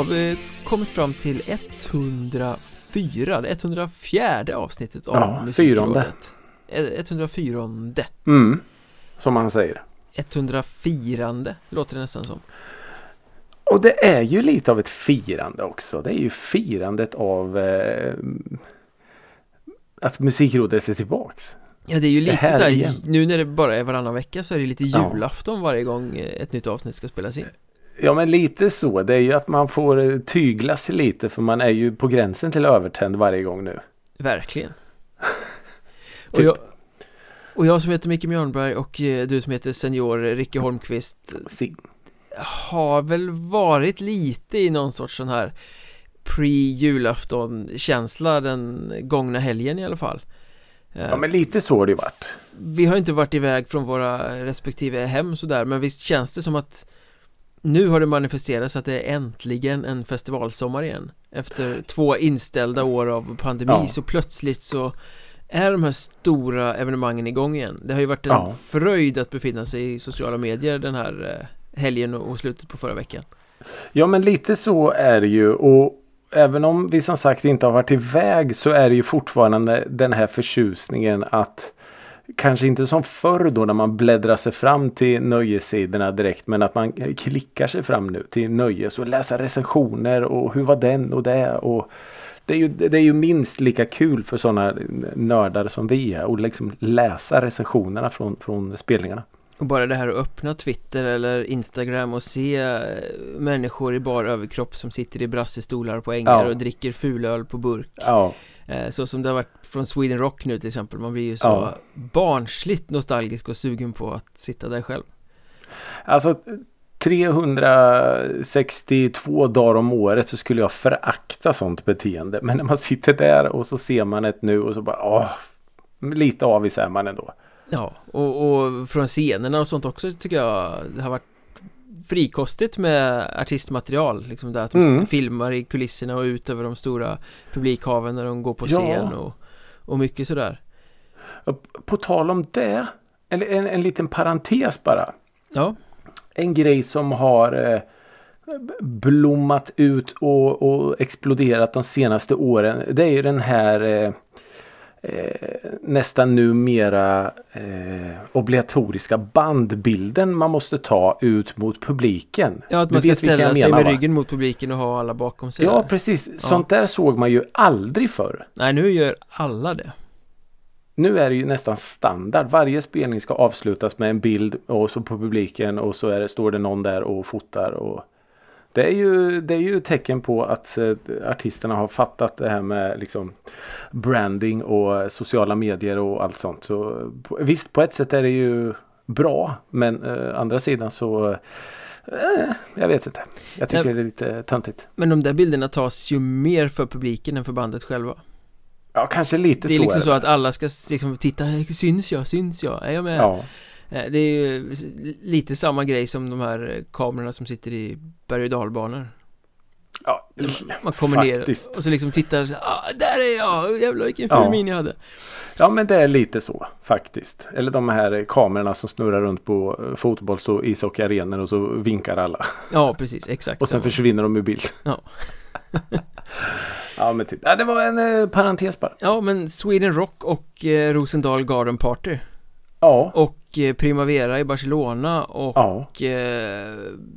har vi kommit fram till 104, det 104 avsnittet av Ja, Musikrådet. Eh, 104 Mm, som man säger. 104 låter det nästan som. Och det är ju lite av ett firande också. Det är ju firandet av eh, att musikrådet är tillbaks. Ja det är ju lite här så här, igen. nu när det bara är varannan vecka så är det lite julafton varje gång eh, ett nytt avsnitt ska spelas in. Ja men lite så. Det är ju att man får eh, tygla sig lite för man är ju på gränsen till övertänd varje gång nu. Verkligen. och, Typ. jag, och jag som heter Micke Mjörnberg och eh, du som heter Senior Ricke Holmqvist Se- har väl varit lite i någon sorts sån här pre-julafton känsla den gångna helgen i alla fall. Eh, Ja men lite så har det ju varit. Vi har inte varit iväg från våra respektive hem sådär men visst känns det som att nu har det manifesterats att det är äntligen en festivalsommar igen Efter två inställda år av pandemi Ja. så plötsligt så är de här stora evenemangen igång igen Det har ju varit en Ja. fröjd att befinna sig i sociala medier den här eh, helgen och och slutet på förra veckan Ja men lite så är det ju och även om vi som sagt inte har varit iväg så är det ju fortfarande den här förtjusningen att Kanske inte som förr då när man bläddrar sig fram till nöjessidorna direkt men att man klickar sig fram nu till nöjes och läsa recensioner och hur var den och det och det är, ju, det är ju minst lika kul för sådana nördar som vi är och liksom läsa recensionerna från, från spelningarna. Och bara det här att öppna Twitter eller Instagram och se eh, människor i bar överkropp som sitter i brassestolar på ängar Ja. och dricker fulöl på burk Ja, Så som det har varit från Sweden Rock nu till exempel Man blir ju så Ja. barnsligt nostalgisk och sugen på att sitta där själv Alltså 362 dagar om året så skulle jag förakta sånt beteende. Men när man sitter där och så ser man ett nu och så bara åh, lite avis är man ändå. Ja, och, och från scenerna och sånt också tycker jag det har varit frikostigt med artistmaterial liksom där att de Mm. filmar i kulisserna och ut över de stora publikhaven när de går på Ja. scen och, och mycket sådär På tal om det, en, en, en liten parentes bara. Ja, En grej som har eh, blommat ut och, och exploderat de senaste åren. Det är ju den här eh, eh, nästan numera eh, obligatoriska bandbilden man måste ta ut mot publiken. ja att man ska ställa sig menar, med va? ryggen mot publiken och ha alla bakom sig Ja där. precis, sånt där såg man ju aldrig förr. Nej, nu gör alla det Nu är det ju nästan standard. Varje spelning ska avslutas med en bild och så på publiken och så är det, står det någon där och fotar. Och det, är ju, det är ju tecken på att eh, artisterna har fattat det här med liksom branding och sociala medier och allt sånt. Så visst, på ett sätt är det ju bra. Men eh, andra sidan så eh, jag vet inte. Jag tycker Nej. det är lite töntigt. Men de där bilderna tas ju mer för publiken än för bandet själva Ja, kanske lite Det är så liksom är så att alla ska liksom titta, syns jag, syns jag, är jag med? Ja. Eh, Det är ju lite samma grej som de här kamerorna som sitter i berg och dalbanor ja. Man kommer Faktiskt. ner och så liksom tittar, ah, där är jag, jävlar vilken ful Ja. min jag hade Ja men det är lite så faktiskt. Eller de här kamerorna som snurrar runt på eh, fotbolls och ishockeyarenor och så vinkar alla. Ja precis, exakt Och sen försvinner de ur bild. Ja. ja men typ. Ja, det var en eh, parentes bara. Ja men Sweden Rock och eh, Rosendal Garden Party Ja. Och Primavera i Barcelona och Ja. eh,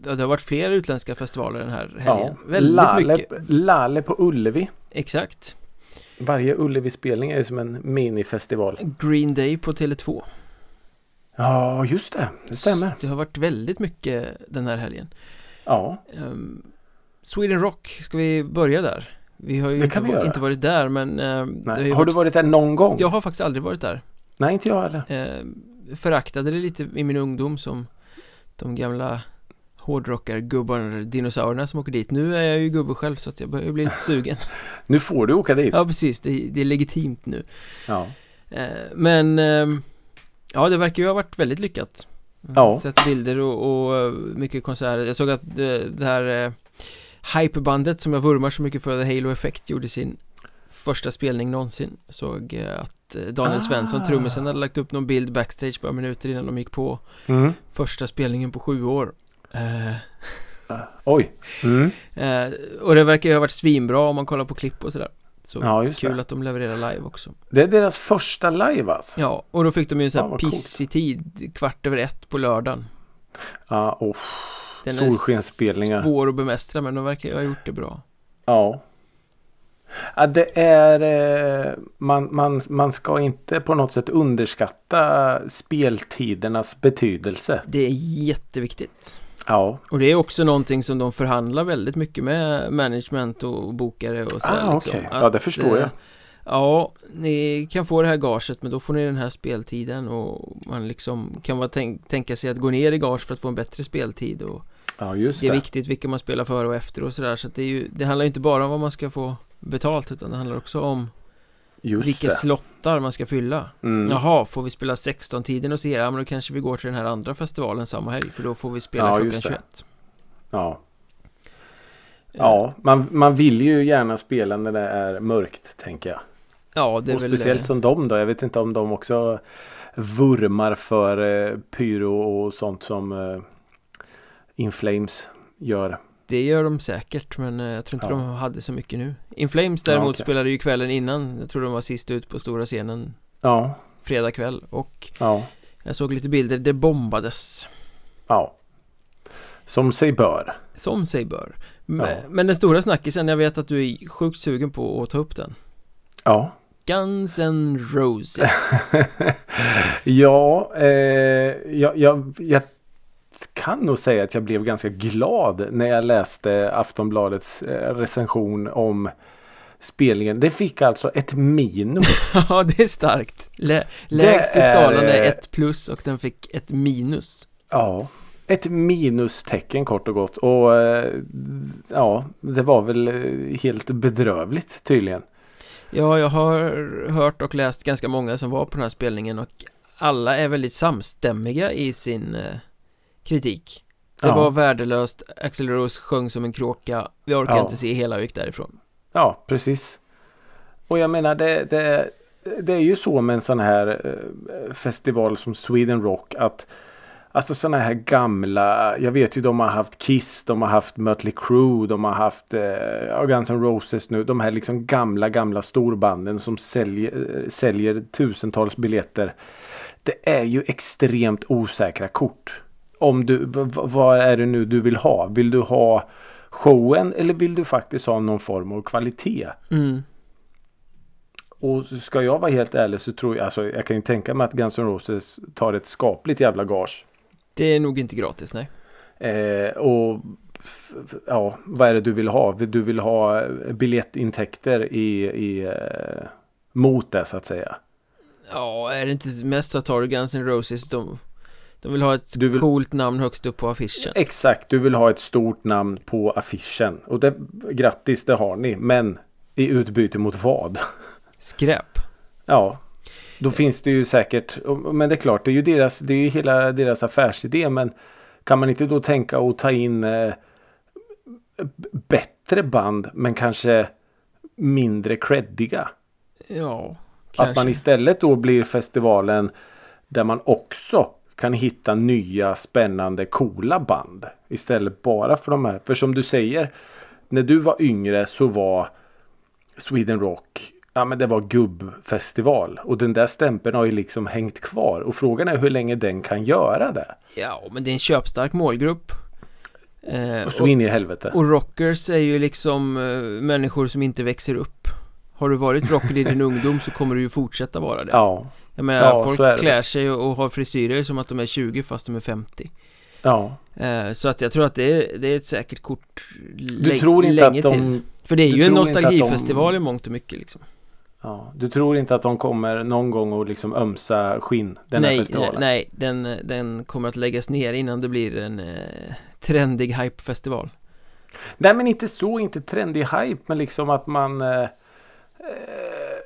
ja, det har varit fler utländska festivaler den här ja. helgen Väldigt Lale, mycket Lale på Ullevi. Exakt Varje Ullevi-spelning är ju som en minifestival. Green Day på Tele2 Ja just det. Det stämmer. Det har varit väldigt mycket den här helgen Ja. Ehm, Sweden Rock, ska vi börja där? Vi har ju inte, vi inte varit där men Nej. ju Har du varit där någon gång? Jag har faktiskt aldrig varit där Nej inte jag heller. ehm, Föraktade det lite i min ungdom som de gamla hårdrockargubbarna, dinosaurierna som åker dit Nu är jag ju gubbe själv så att jag börjar bli lite sugen Nu får du åka dit. Ja precis, det, det är legitimt nu Ja. Eh, Men ehm, Ja det verkar ju ha varit väldigt lyckat Ja. Sett bilder och, och mycket konserter Jag såg att det, det här eh, Hyperbandet som jag vurmar så mycket för The Halo Effect gjorde sin Första spelning någonsin Jag Såg eh, att eh, Daniel Ah. Svensson, trummisen, hade lagt upp någon bild backstage bara minuter innan de gick på Mm. Första spelningen på sju år eh, Oj. Mm. Eh, och det verkar ju ha varit svinbra om man kollar på klipp och sådär. Så Ja, kul det. att de levererar live också. Det är deras första live alltså. Ja, och då fick de ju en sån här coolt. pissig tid, kvart över ett på lördagen. Ja, oh. Den är svår att bemästra men de verkar ju ha gjort det bra. Ja. Ja det är... Eh, man, man, man ska inte på något sätt underskatta speltidernas betydelse. Det är jätteviktigt. Ja. Och det är också någonting som de förhandlar väldigt mycket med management och bokare och sådär Ah, liksom. Att, Ja, det förstår jag. eh, Ja, ni kan få det här gaget men då får ni den här speltiden och man liksom kan vara tänk, tänka sig att gå ner i gage för att få en bättre speltid och Ja, just det är det. viktigt vilka man spelar före och efter och sådär så att det är ju Det handlar ju inte bara om vad man ska få betalt utan det handlar också om Just vilka det. slottar man ska fylla Mm. Jaha, får vi spela 16-tiden och så ja men då kanske vi går till den här andra festivalen samma helg för då får vi spela Ja, klockan just det. 21 Ja. Ja, man, man vill ju gärna spela när det är mörkt tänker jag. Ja, det är och väl speciellt eh, som de då. Jag vet inte om de också vurmar för eh, pyro och sånt som eh, Inflames gör. Det gör de säkert men eh, jag tror inte Ja. de hade så mycket nu Inflames däremot Ja, okej. spelade ju kvällen innan Jag tror de var sist ut på stora scenen Ja, Fredag kväll och ja, jag såg lite bilder, det bombades ja. Som sig bör. Som sig bör men, Ja. men den stora snackisen, jag vet att du är sjukt sugen på att ta upp den Ja. Guns N' Roses Ja, eh, jag, jag, jag kan nog säga att jag blev ganska glad när jag läste Aftonbladets eh, recension om spelningen. Det fick alltså ett minus. Ja, det är starkt Lä, Lägst i skalan är ett plus och den fick ett minus Ja, ett minustecken kort och gott. Och eh, ja, det var väl eh, helt bedrövligt tydligen. Ja, jag har hört och läst ganska många som var på den här spelningen och alla är väldigt samstämmiga i sin kritik Det Ja. var värdelöst, Axl Rose sjöng som en kråka Vi orkar Ja. inte se hela och gick därifrån Ja, precis. Och jag menar det, det, det är ju så med en sån här eh, festival som Sweden Rock att Alltså såna här gamla, jag vet ju de har haft Kiss, de har haft Mötley Crüe, de har haft eh, Guns N' Roses nu. De här liksom gamla, gamla storbanden som säljer, säljer tusentals biljetter. Det är ju extremt osäkra kort. Om du, vad är det nu du vill ha? Vill du ha showen eller vill du faktiskt ha någon form av kvalitet? mm. Och ska jag vara helt ärlig så tror jag, alltså jag kan ju tänka mig att Guns N' Roses tar ett skapligt jävla gage. Det är nog inte gratis, nej Eh, och ja, vad är det du vill ha? Du vill ha eh, biljettintäkter i, i eh, mot det så att säga. Ja, är det inte mest så tar du Guns N' Roses de, de vill ha ett vill- coolt namn högst upp på affischen Exakt, du vill ha ett stort namn på affischen. Och det, grattis, det har ni. Men i utbyte mot vad? Skräp Ja, då finns det ju säkert. Men det är klart, det är ju deras, det är ju hela deras affärsidé. Men kan man inte då tänka och ta in eh, bättre band men kanske mindre creddiga? Ja, Att kanske man istället då blir festivalen där man också kan hitta nya spännande coola band. Istället bara för de här. För som du säger. När du var yngre så var Sweden Rock. Ja men det var gubbfestival. Och den där stämpeln har ju liksom hängt kvar. Och frågan är hur länge den kan göra det. Ja, men det är en köpstark målgrupp eh, Och så in i helvete. Och rockers är ju liksom eh, människor som inte växer upp Har du varit rocker i din ungdom så kommer du ju fortsätta vara det Ja, Jag menar, Ja, folk klär sig och och har frisyrer som att de är 20 fast de är 50 ja. eh, Så att jag tror att det är, det är ett säkert kort Du tror inte länge att de... till För det är ju en att de- nostalgifestival i mångt och mycket liksom Ja, du tror inte att de kommer någon gång att liksom ömsa skinn? Den nej, festivalen? nej den, den kommer att läggas ner innan det blir en eh, trendig hypefestival Nej men inte så, inte trendig hype men liksom att man eh, eh,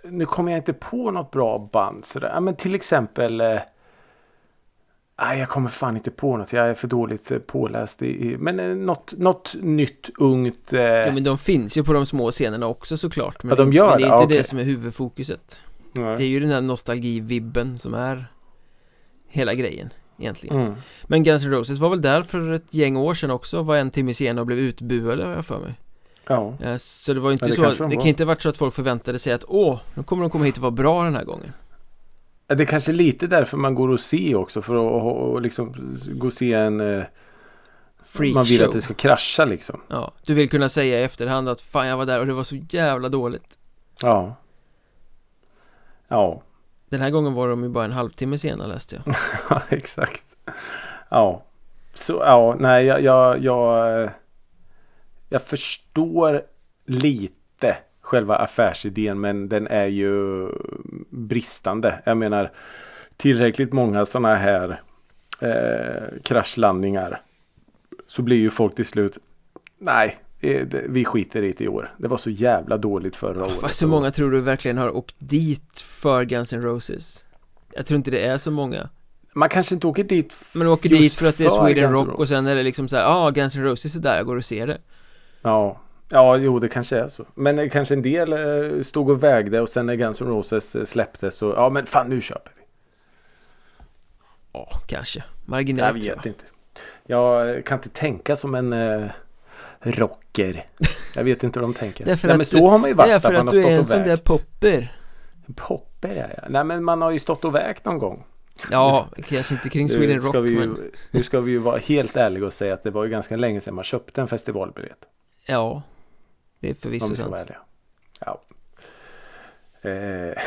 Nu kommer jag inte på något bra band sådär. Ja, men till exempel eh, Nej jag kommer fan inte på något. Jag är för dåligt eh, påläst i, Men eh, något, något nytt ungt eh, Ja men de finns ju på de små scenerna också såklart Men, Ja, de gör men det är inte okej. det som är huvudfokuset nej. Det är ju den här nostalgivibben som är Hela grejen egentligen Mm. Men Guns N' Roses var väl där för ett gäng år sedan också Var en timme sen och blev utbuade har jag för mig Ja. Eh, Så det var ju inte det så, kanske det de kan inte ha varit så att folk förväntade sig att Åh, nu kommer de komma hit och vara bra den här gången Det är kanske lite därför man går och se också för att och, och liksom gå och se en eh, Freak Man vill show att det ska krascha liksom. Ja, du vill kunna säga i efterhand att fan jag var där och det var så jävla dåligt Ja. Ja. Den här gången var de ju bara en halvtimme sena läste jag Ja, exakt. Ja. Så ja, nej jag, jag, jag, eh, jag förstår lite själva affärsidén men den är ju bristande. Jag menar tillräckligt många sådana här eh, kraschlandningar så blir ju folk till slut nej vi skiter i det i år. Det var så jävla dåligt förra året. Fast hur många tror du verkligen har åkt dit för Guns N' Roses? Jag tror inte det är så många Man kanske inte åker dit Men åker dit för att det är Sweden N' Rock och sen är det liksom så här, ja ah, Guns N' Roses är där, jag går och ser det Ja, ja jo det kanske är så. Men kanske en del eh, stod och vägde och sen när Guns N' Roses eh, släpptes så ja men fan nu köper vi. Ja, kanske Jag Marginellt vet tror jag. inte. Jag eh, kan inte tänka som en eh, rocker. Jag vet inte hur de tänker. Därför Nej, att men så har man ju varit. Det är för man att har du är en sån där popper Popper är jag. Nej men man har ju stått och vägt någon gång. Ja, kanske inte kring Sweden Nu Rock ju, men nu ska vi ju vara helt ärliga och säga att det var ju ganska länge sedan man köpte en festivalbiljett. Ja Det är Om förvisso vi ska sant vara ärliga. Ja. Eh,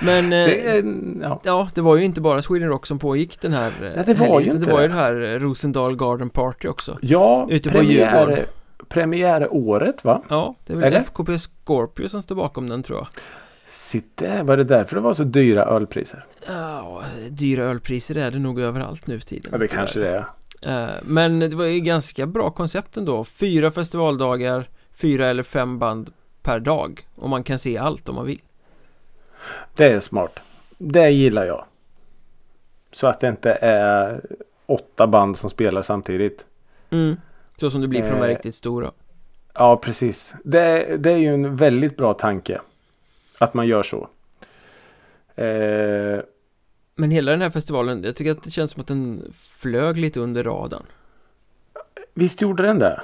Men det, eh, är- ja. Ja, det var ju inte bara Sweden Rock som pågick den här eh, Nej, det var helgen, ju inte Det var ju det. det här eh, Rosendal Garden Party också Ja, Ute på premiär, premiäråret va? Ja, det är väl Eller? FKP Scorpio som står bakom den tror jag Sitt där, var det därför det var så dyra ölpriser? Ja, dyra ölpriser är det nog överallt nu för tiden Ja, det kanske det är. Är Men det var ju ganska bra koncept ändå Fyra festivaldagar, fyra eller fem band per dag Och man kan se allt om man vill Det är smart. Det gillar jag. Så att det inte är åtta band som spelar samtidigt. mm. Så som det blir på de här Eh. riktigt stora Ja, precis. Det, det är ju en väldigt bra tanke. Att man gör så. Eh, Men hela den här festivalen, jag tycker att det känns som att den flög lite under radarn visst gjorde den det?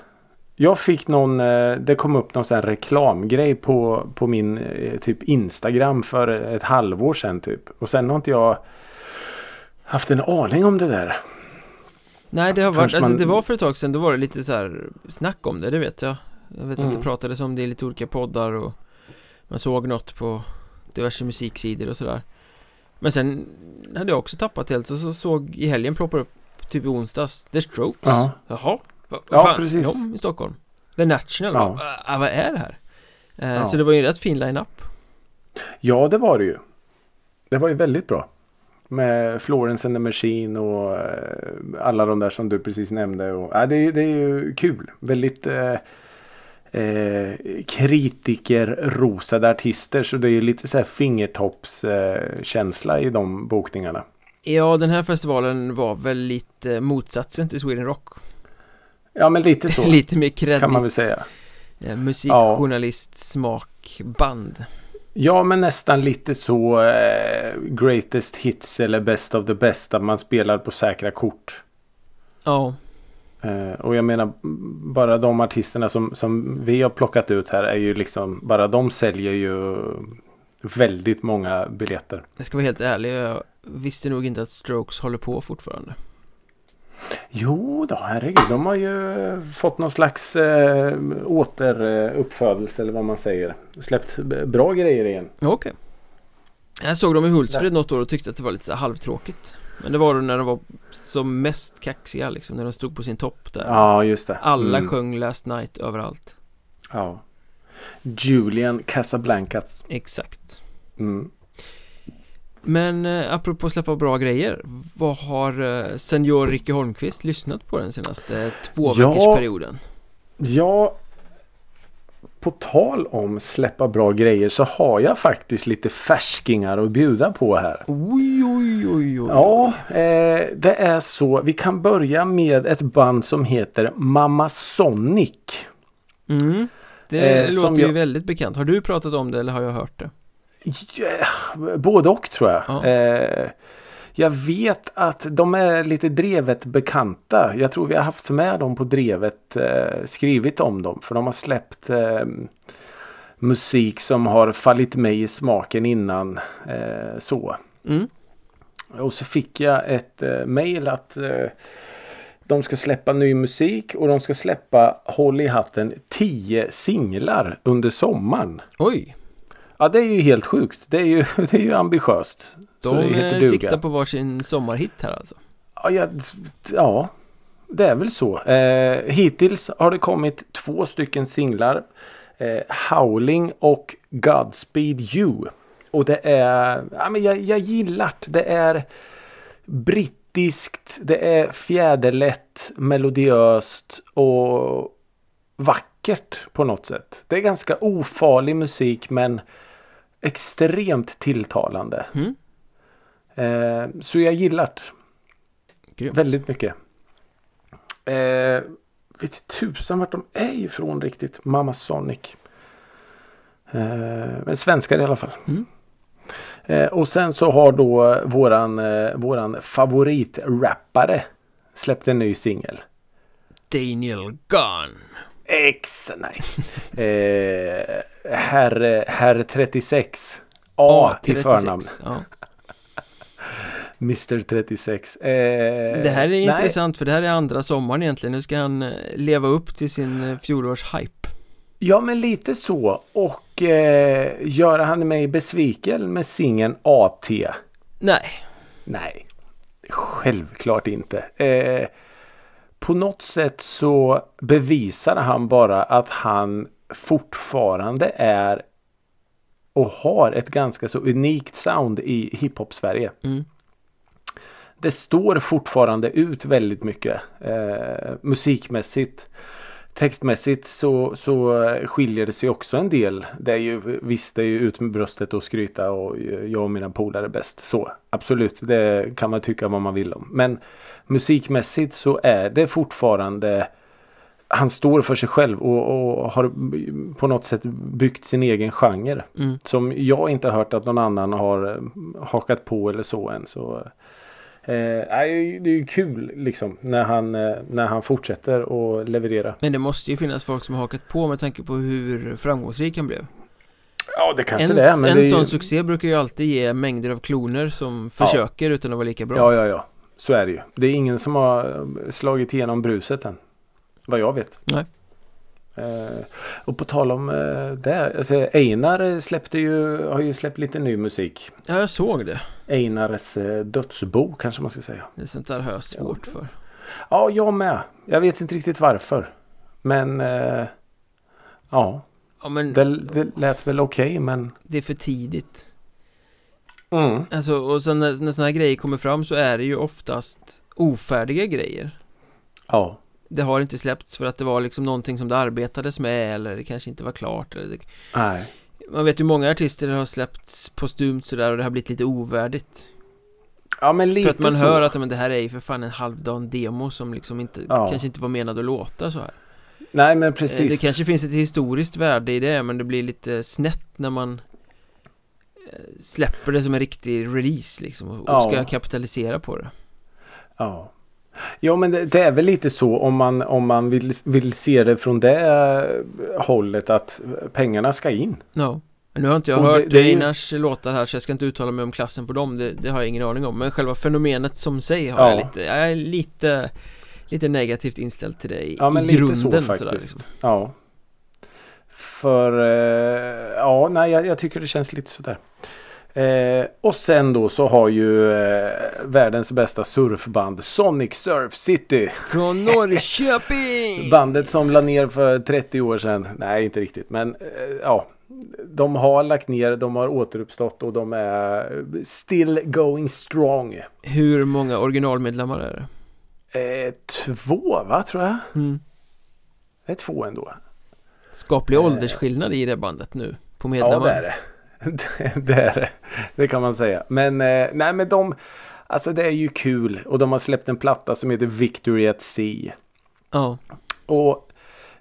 Jag fick någon, eh, det kom upp någon sån här reklamgrej på, på min eh, typ Instagram för ett halvår sedan typ. Och sen har inte jag haft en aning om det där. Nej det har varit, alltså man- det var för ett tag sedan, då var det lite så här snack om det, det vet jag Jag vet att Mm. det pratades om det i lite olika poddar och man såg något på diverse musiksidor och sådär Men sen hade jag också tappat helt och så såg i helgen ploppar upp typ i onsdags The Strokes Ja. Jaha, vad va Ja, fan, precis. är de i Stockholm? The National, Ja. ah, vad är det här? Eh, Ja. Så det var ju en rätt fin line-up Ja, det var det ju. Det var ju väldigt bra. Med Florence and the Machine och eh, alla de där som du precis nämnde. Och, ja, det, det är ju kul. Väldigt eh, eh, kritiker-rosade artister. Så det är ju lite så här fingertoppskänsla eh, i de bokningarna. Ja, den här festivalen var väl lite motsatsen till Sweden Rock Ja, men lite så Lite mer kredit kan man väl säga. eh, Musikjournalist, smak, band Ja, men nästan lite så eh, greatest hits eller best of the best. Att man spelar på säkra kort. Ja, och jag menar bara de artisterna som, som vi har plockat ut här är ju liksom bara de säljer ju väldigt många biljetter. jag ska vara helt ärlig, jag visste nog inte att Strokes håller på fortfarande Jo då, herregud. De har ju fått någon slags eh, återuppfödelse eller vad man säger. Släppt bra grejer igen. Okej Jag såg dem i Hultsfred något år och tyckte att det var lite så halvtråkigt Men det var då när de var som mest kaxiga liksom, när de stod på sin topp där Ja, just det. Alla Mm. sjöng Last Night överallt Ja. Julian Casablancas. Exakt Mm. Men eh, apropå släppa bra grejer Vad har eh, senior Ricky Holmqvist lyssnat på den senaste två Ja. Ja, på tal om släppa bra grejer så har jag faktiskt lite färskingar att bjuda på här. Oj, oj, oj, oj Ja, eh, det är så. Vi kan börja med ett band som heter Mamma Sonic. mm. Det Eh, låter ju jag- väldigt bekant Har du pratat om det eller har jag hört det? Ja, både och tror jag. Ja. Eh, Jag vet att de är lite drevet bekanta. Jag tror vi har haft med dem på drevet. Eh, skrivit om dem. För de har släppt eh, musik som har fallit mig i smaken innan. Eh, så. Mm. Och så fick jag ett eh, mail att eh, de ska släppa ny musik och de ska släppa, håll i hatten, 10 singlar under sommaren. Oj, Ja det är ju helt sjukt. Det är ju, det är ju ambitiöst. De eh, siktar på varsin sommarhit här alltså. Ja, ja, ja, det är väl så. Eh, hittills har det kommit två stycken singlar. Eh, Howling och Godspeed You. Och det är, ja men jag, jag gillar det. Det är brittiskt, det är fjäderlätt, melodiöst och vackert på något sätt. Det är ganska ofarlig musik men extremt tilltalande. Mm. Eh, så jag gillar det. Väldigt mycket. Eh, vet tusan vart de är ifrån riktigt. Mamma Sonic. Eh, men svenskar i alla fall. Mm. Eh, och sen så har då våran, eh, våran favoritrappare släppt en ny singel. Daniel Gunn. X, nej. eh, herr, herr 36. A till 36. förnamn. Ja. Mr 36. Eh, Det här är nej. intressant för det här är andra sommaren egentligen. Nu ska han eh, leva upp till sin eh, fjolårs hype. Ja men lite så. Och eh, gör han mig besviken med singeln AT? Nej, Nej. Självklart inte. Eh, på något sätt så bevisar han bara att han fortfarande är och har ett ganska så unikt sound i hiphop Sverige. Mm. Det står fortfarande ut väldigt mycket eh, musikmässigt. Textmässigt så, så skiljer det sig också en del. Det är ju visst det är ju ut med bröstet och skryta och jag och mina polare är bäst. Så absolut, det kan man tycka vad man vill om. Men musikmässigt så är det fortfarande han står för sig själv och, och har på något sätt byggt sin egen genre. Mm. Som jag inte hört att någon annan har eh, hakat på eller så än. Så, eh, det är ju kul liksom när han, eh, när han fortsätter att leverera. men det måste ju finnas folk som har hakat på med tanke på hur framgångsrik han blev. Ja det kanske En, det är. Men en det är ju, sån succé brukar ju alltid ge mängder av kloner som försöker utan att vara lika bra. Ja ja ja. Så är det ju. Det är ingen som har slagit igenom bruset än. Vad jag vet. Nej. Eh, och på tal om eh, det. Alltså Einar släppte ju, har ju släppt lite ny musik. Ja, jag såg det. Einars eh, dödsbo kanske man ska säga. Det är sånt där har jag svårt för. Ja, jag med. Jag vet inte riktigt varför. Men ja, Ja, men det, det lät väl okej men. det är för tidigt. Mm. Alltså, och sen när, när såna här grejer kommer fram så är det ju oftast ofärdiga grejer. Ja. Det har inte släppts för att det var liksom någonting som det arbetades med eller det kanske inte var klart. Eller det, Nej. man vet ju många artister har släppts postumt sådär och det har blivit lite ovärdigt. Ja men lite För att man så. hör att men det här är ju för fan en halvdan demo som liksom inte, Ja. kanske inte var menad att låta så här. Nej men Eh, precis. Det kanske finns ett historiskt värde i det men det blir lite snett när man eh, släpper det som en riktig release liksom och och Ja. ska kapitalisera på det. Ja. Ja men det, det är väl lite så om man, om man vill, vill se det från det eh, hållet att pengarna ska in. Ja. Nu har inte jag Och hört är ju- Einars låtar här så jag ska inte uttala mig om klassen på dem, det, det har jag ingen aning om. Men själva fenomenet som sig har Ja. jag lite, jag är lite, lite negativt inställd till det i, Ja men i lite grunden så faktiskt. sådär liksom. Ja. För eh, ja nej jag, jag tycker det känns lite sådär. Eh, och sen då så har ju eh, världens bästa surfband Sonic Surf City. Från Norrköping! Bandet som la ner för 30 år sedan. Nej inte riktigt men eh, ja. De har lagt ner, de har återuppstått och de är still going strong. Hur många originalmedlemmar är det? Eh, två va tror jag? Mm. Det är två ändå. Skaplig Eh. åldersskillnad i det bandet nu på Ja medlemmar det är det. Det- är det. Det kan man säga. Men eh, nej men de Alltså det är ju kul och de har släppt en platta som heter Victory at Sea. Ja, Och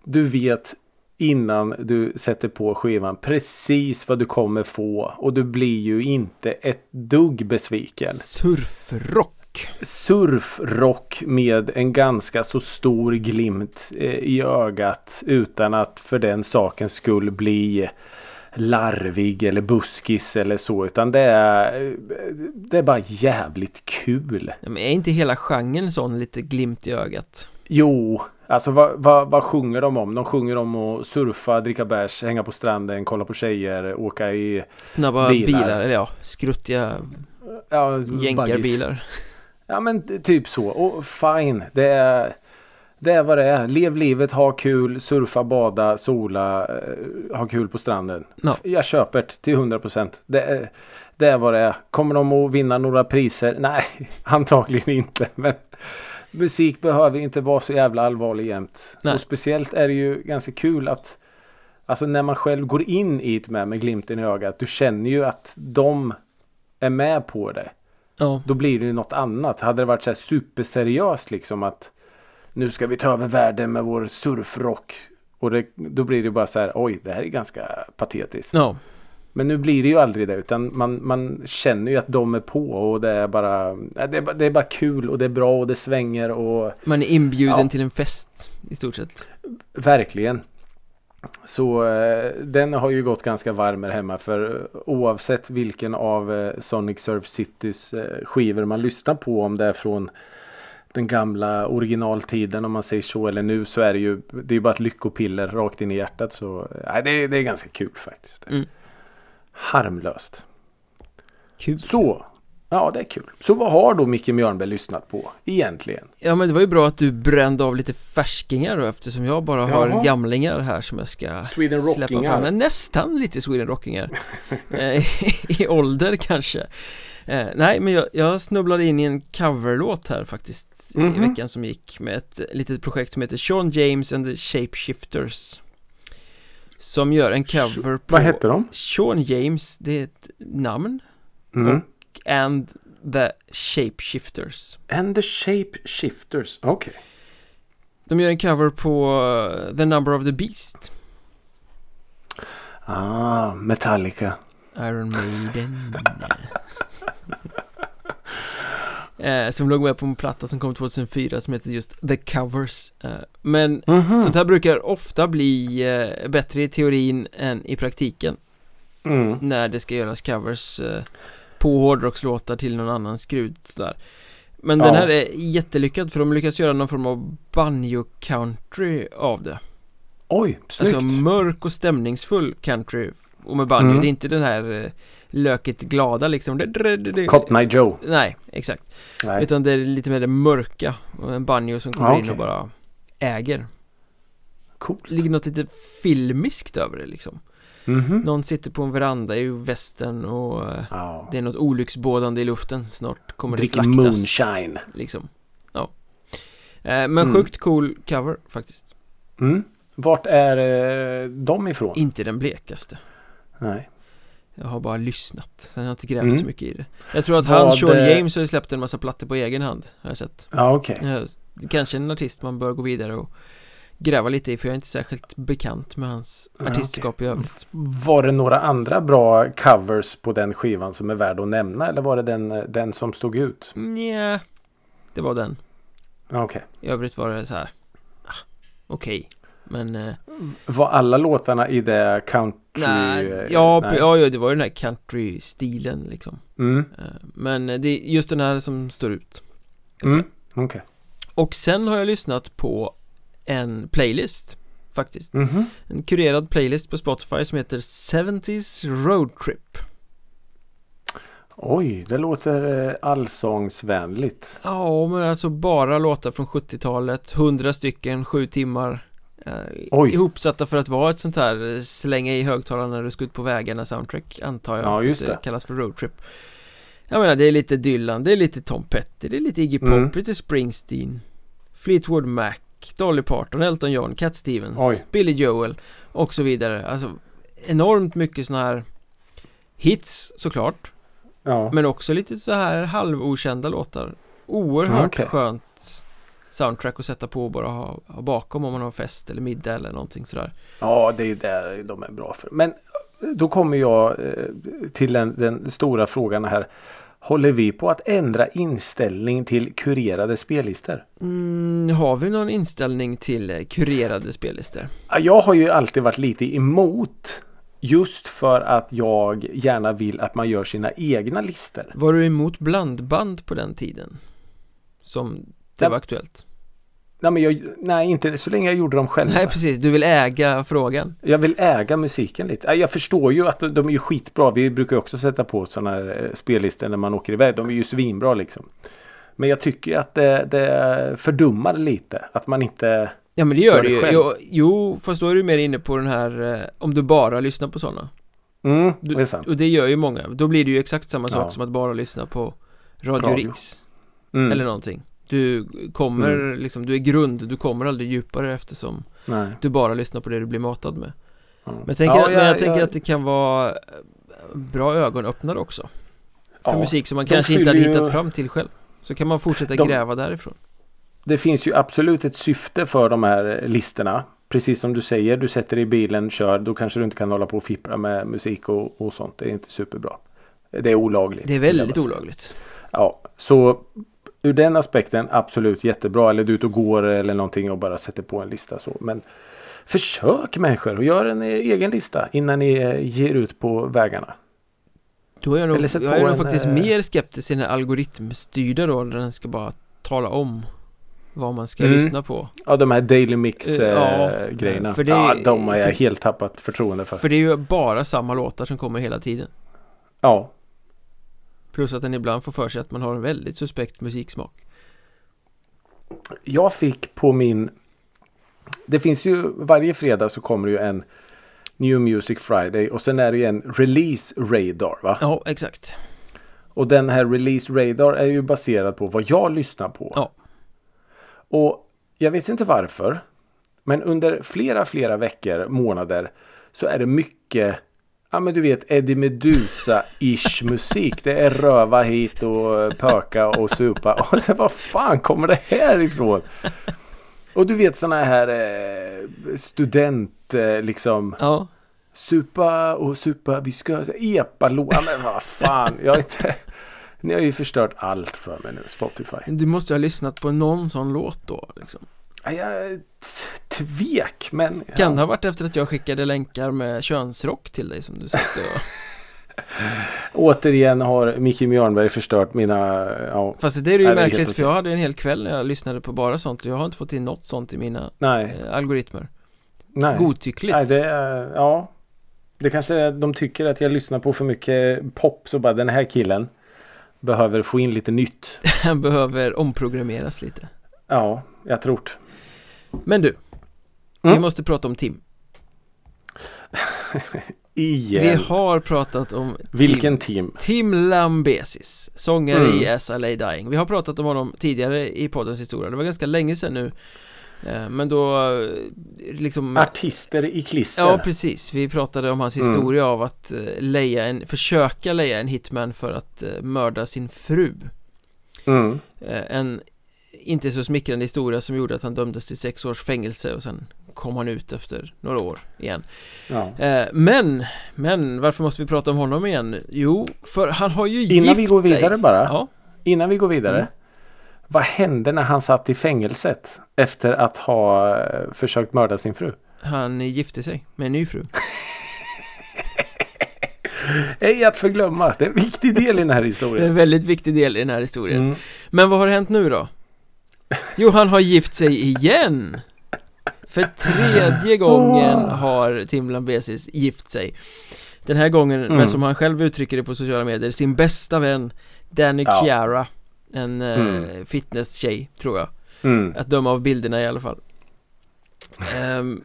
du vet innan du sätter på skivan precis vad du kommer få och du blir ju inte ett dugg besviken. Surfrock. Surfrock med en ganska så stor glimt eh, i ögat utan att för den sakens skull bli larvig eller buskis eller så utan det är Det är bara jävligt kul. Men är inte hela genren sån lite glimt i ögat? Jo, alltså vad, vad, vad sjunger de om? De sjunger om att surfa, dricka bärs, hänga på stranden, kolla på tjejer, åka i Snabba bilar, bilar eller ja, skruttiga ja, jänkarbilar. Ja men typ så. Och fine, det är det är vad det är. Lev livet, ha kul, surfa, bada, sola, eh, ha kul på stranden. No. Jag köper det till 100%. Det är, det är vad det är. Kommer de att vinna några priser? Nej, antagligen inte. Men musik behöver inte vara så jävla allvarlig jämt. Nej. Och speciellt är det ju ganska kul att Alltså när man själv går in i det med, med glimten i ögat. Du känner ju att de är med på det. Ja. Då blir det något annat. Hade det varit så här superseriöst liksom att nu ska vi ta över världen med vår surfrock. Och det, då blir det bara så här, oj det här är ganska patetiskt. Ja. Men nu blir det ju aldrig det utan man, man känner ju att de är på och det är bara det är, bara- det är bara kul och det är bra och det svänger och Man är inbjuden Ja. till en fest i stort sett. verkligen. Så eh, den har ju gått ganska varm här hemma för eh, oavsett vilken av eh, Sonic Surf Citys skivor man lyssnar på om det är från den gamla originaltiden om man säger så eller nu så är det ju det är bara ett lyckopiller rakt in i hjärtat så nej, det, är- det är ganska kul faktiskt. Mm. Harmlöst. Kul. Så. Ja det är kul. Så vad har då Micke Mjörnberg lyssnat på egentligen? Ja men det var ju bra att du brände av lite färskingar då eftersom jag bara har Jaha. gamlingar här som jag ska Sweden släppa fram Men Nästan lite Sweden Rockingar Eh, I ålder kanske eh, Nej men jag, jag snubblade in i en coverlåt här faktiskt i Mhm. veckan som gick med ett litet projekt som heter Sean James and the Shapeshifters Som gör en cover på Vad heter de? Sean James, det är ett namn Mm. And the Shapeshifters And the Shape Shifters. Okej. De gör en cover på uh, The Number of the Beast Ah, Metallica. Iron Maiden eh, Som låg med på en platta som kom 2004 som heter just The Covers eh, Men Mhm. sånt här brukar ofta bli eh, bättre i teorin än i praktiken Mm. När det ska göras covers eh, på hårdrockslåtar till någon annan skrud där. Men den Ja. här är jättelyckad för de lyckas göra någon form av banjo country av det Oj, snyggt. Alltså mörk och stämningsfull country och med banjo, Mm. det är inte den här eh, löket glada liksom Eye Joe. Nej, exakt Nej. Utan det är lite mer det mörka och en banjo som kommer Ja, in och bara äger Coolt. Det ligger något lite filmiskt över det liksom Mhm. Någon sitter på en veranda i västern och Ja. det är något olycksbådande i luften Snart kommer Dricker det slaktas moonshine. liksom Ja eh, Men Mm. sjukt cool cover faktiskt Mm. Vart är de ifrån? Inte den blekaste Nej. Jag har bara lyssnat, sen har jag inte grävt Mm. så mycket i det Jag tror att han, Vad, Sean eh, James, har släppt en massa plattor på egen hand Har jag sett Ja, okej. Eh, Kanske en artist man bör gå vidare och gräva lite i för jag är inte särskilt bekant med hans artistskap i övrigt Var det några andra bra covers på den skivan som är värd att nämna? Eller var det den, den som stod ut? Nja, det var den Okej. I övrigt var det så här ah, Okej Men eh, Var alla låtarna i det country? Nej, eh, ja, nej. ja, det var ju den här country-stilen liksom Mm. Eh, Men det är just den här som står ut Mm. Okej. Och sen har jag lyssnat på en playlist Faktiskt Mhm. En kurerad playlist på Spotify som heter 70s Road Trip Oj, det låter eh, allsångsvänligt. Ja, men alltså bara låtar från 70-talet 100 stycken, 7 timmar eh. Ihopsatta för att vara ett sånt här eh, slänga i högtalarna när du ska ut på vägarna soundtrack antar jag Ja, just att det. kallas för roadtrip Jag menar det är lite Dylan, det är lite Tom Petty, det är lite Iggy Pop, Mm. lite Springsteen Fleetwood Mac, Dolly Parton, Elton John, Cat Stevens, Oj. Billy Joel och så vidare Alltså enormt mycket såna här hits såklart Ja. men också lite så här halvokända låtar Oerhört Okej. skönt soundtrack att sätta på och bara ha, ha bakom om man har fest eller middag eller någonting sådär. Ja, det är där de är bra för. Men då kommer jag eh, till den, den stora frågan här. Håller vi på att ändra inställning till kurerade spellistor? Mm, har vi någon inställning till kurerade spellistor? Ja, Jag har ju alltid varit lite emot Just för att jag gärna vill att man gör sina egna listor. Var du emot blandband på den tiden? Som det Ja. var aktuellt? Nej, men jag, nej, inte så länge jag gjorde dem själv. Nej precis, du vill äga frågan Jag vill äga musiken lite. Ja, Jag förstår ju att de de är ju skitbra. Vi brukar ju också sätta på sådana här eh, spellistor när man åker iväg. De är ju svinbra liksom. Men jag tycker att det, det fördummar lite. Att man inte... Ja men det gör det ju, själv. jo, jo fast då är du mer inne på den här eh, Om du bara lyssnar på sådana Mm, du, det är sant. Och det gör ju många, då blir det ju exakt samma sak Ja. som att bara lyssna på Radio, Radio. Riks Mm, Eller någonting Du kommer liksom, du är grund, du kommer aldrig djupare eftersom nej. du bara lyssnar på det du blir matad med Ja. Men jag tänker, Ja, att, men jag jag- tänker jag- att det kan vara eh, bra ögonöppnare också För Ja, musik som man kanske inte hade ju- hittat fram till själv Så kan man fortsätta De- gräva därifrån Det finns ju absolut ett syfte för de här listorna. Precis som du säger, du sätter dig i bilen, kör. Då kanske du inte kan hålla på och fippra med musik och, och sånt. Det är inte superbra. Det är olagligt. Det är väldigt olagligt Ja, så ur den aspekten absolut jättebra. Eller du är ute och går eller någonting och bara sätter på en lista så. Men försök människor och gör en eh, egen lista innan ni eh, ger ut på vägarna. Då är jag nog, jag är nog en, faktiskt eh, mer skeptisk till den algoritmstyrda då där den ska bara tala om vad man ska Mm. lyssna på Ja, de här Daily Mix Eh, eh, ja, ja, de har jag för- helt tappat förtroende för. För det är ju bara samma låtar som kommer hela tiden Ja, Plus att den ibland får för sig att man har en väldigt suspekt musiksmak jag fick på min Det finns ju varje fredag så kommer det ju en New Music Friday och sen är det ju en Release Radar va? Ja, exakt Och den här Release Radar är ju baserad på vad jag lyssnar på. Ja. Och jag vet inte varför. Men under flera, flera veckor, månader så är det mycket Ja men du vet Eddie Meduza-ish musik. Det är röva hit och pöka och supa. Och det, vad fan kommer det här ifrån? Och du vet sådana här eh, student eh, liksom Ja, Supa och supa, vi ska epa-låt. Ja, men vad fan. Jag inte... Ni har ju förstört allt för mig nu, Spotify. du måste ha lyssnat på någon sån låt då liksom. Ja, Jag tvek, men... Kan det ja. ha varit efter att jag skickade länkar med könsrock till dig som du satt och... Återigen har Micke Mjörnberg förstört mina... Ja, Fast det är ju är märkligt helt för jag hade en hel kväll när jag lyssnade på bara sånt och jag har inte fått in något sånt i mina nej, eh, algoritmer nej. Godtyckligt Nej, det. Ja. Det kanske är, de tycker att jag lyssnar på för mycket pop. Så bara den här killen behöver få in lite nytt. Han behöver omprogrammeras lite Ja, jag tror det. Men du Vi Mm. måste prata om Tim Igen. Vi har pratat om Tim Vilken team? Tim Lambesis, sångare Mm. i As I Lay Dying Vi har pratat om honom tidigare i poddens historia Det var ganska länge sedan nu Eh, Men då eh, liksom Artister i klister. Ja precis, vi pratade om hans Mm. historia av att eh, leja en, försöka leja en hitman för att mörda sin fru Mm. En inte så smickrande historia som gjorde att han dömdes till sex års fängelse och sen kom han ut efter några år igen Ja. Eh, Men, men varför måste vi prata om honom igen? Jo, för han har ju Innan gift vi går vidare sig. bara. Ja, Innan vi går vidare. Mm. Vad hände när han satt i fängelset efter att ha eh, försökt mörda sin fru? han gifte sig med en ny fru Ej att förglömma. Det är en viktig del i den här Det är historien. en väldigt viktig del i den här historien Mm. Men vad har hänt nu då? Jo, han har gift sig igen! För tredje gången har Tim Lambesis gift sig Den här gången Mm. med som han själv uttrycker det på sociala medier Sin bästa vän Danny Ja. Chiara En eh, Mm. fitnesstjej tror jag Mm. Att döma av bilderna i alla fall Ehm,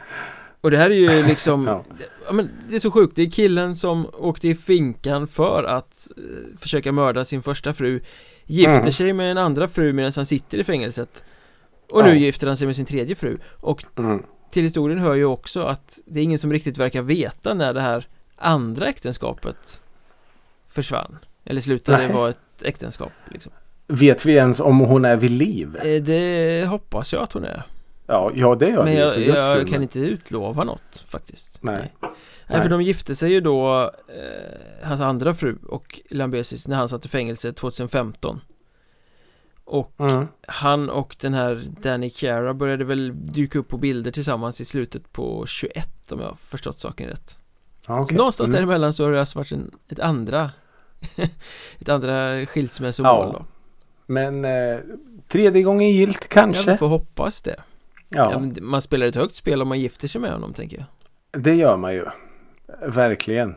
Och det här är ju liksom Ja. ja. men Det är så sjukt, det är killen som åkte i finkan för att eh, försöka mörda sin första fru Gifter Mm. sig med en andra fru medan han sitter i fängelset Och nu Ja. gifter han sig med sin tredje fru Och Mm. till historien hör ju också att det är ingen som riktigt verkar veta när det här andra äktenskapet försvann Eller slutade Nej. vara ett äktenskap liksom Vet vi ens om hon är vid liv? Eh, Det hoppas jag att hon är Ja, ja det gör Men jag, jag skull. kan inte utlova något faktiskt Nej. Nej, Nej. för de gifte sig ju då eh, Hans andra fru och Lambesis när han satt i fängelse 2015 Och Mm. han och den här Danny Chiara började väl dyka upp på bilder tillsammans i slutet på 21 om jag har förstått saken rätt Ja, Så okej. någonstans Mm. däremellan så har det alltså varit en, ett andra Ett andra skilsmässomål Ja, då Men eh, tredje gången gilt Ja, kanske? vi får hoppas det Ja, ja. man spelar ett högt spel om man gifter sig med honom tänker jag det gör man ju. Verkligen.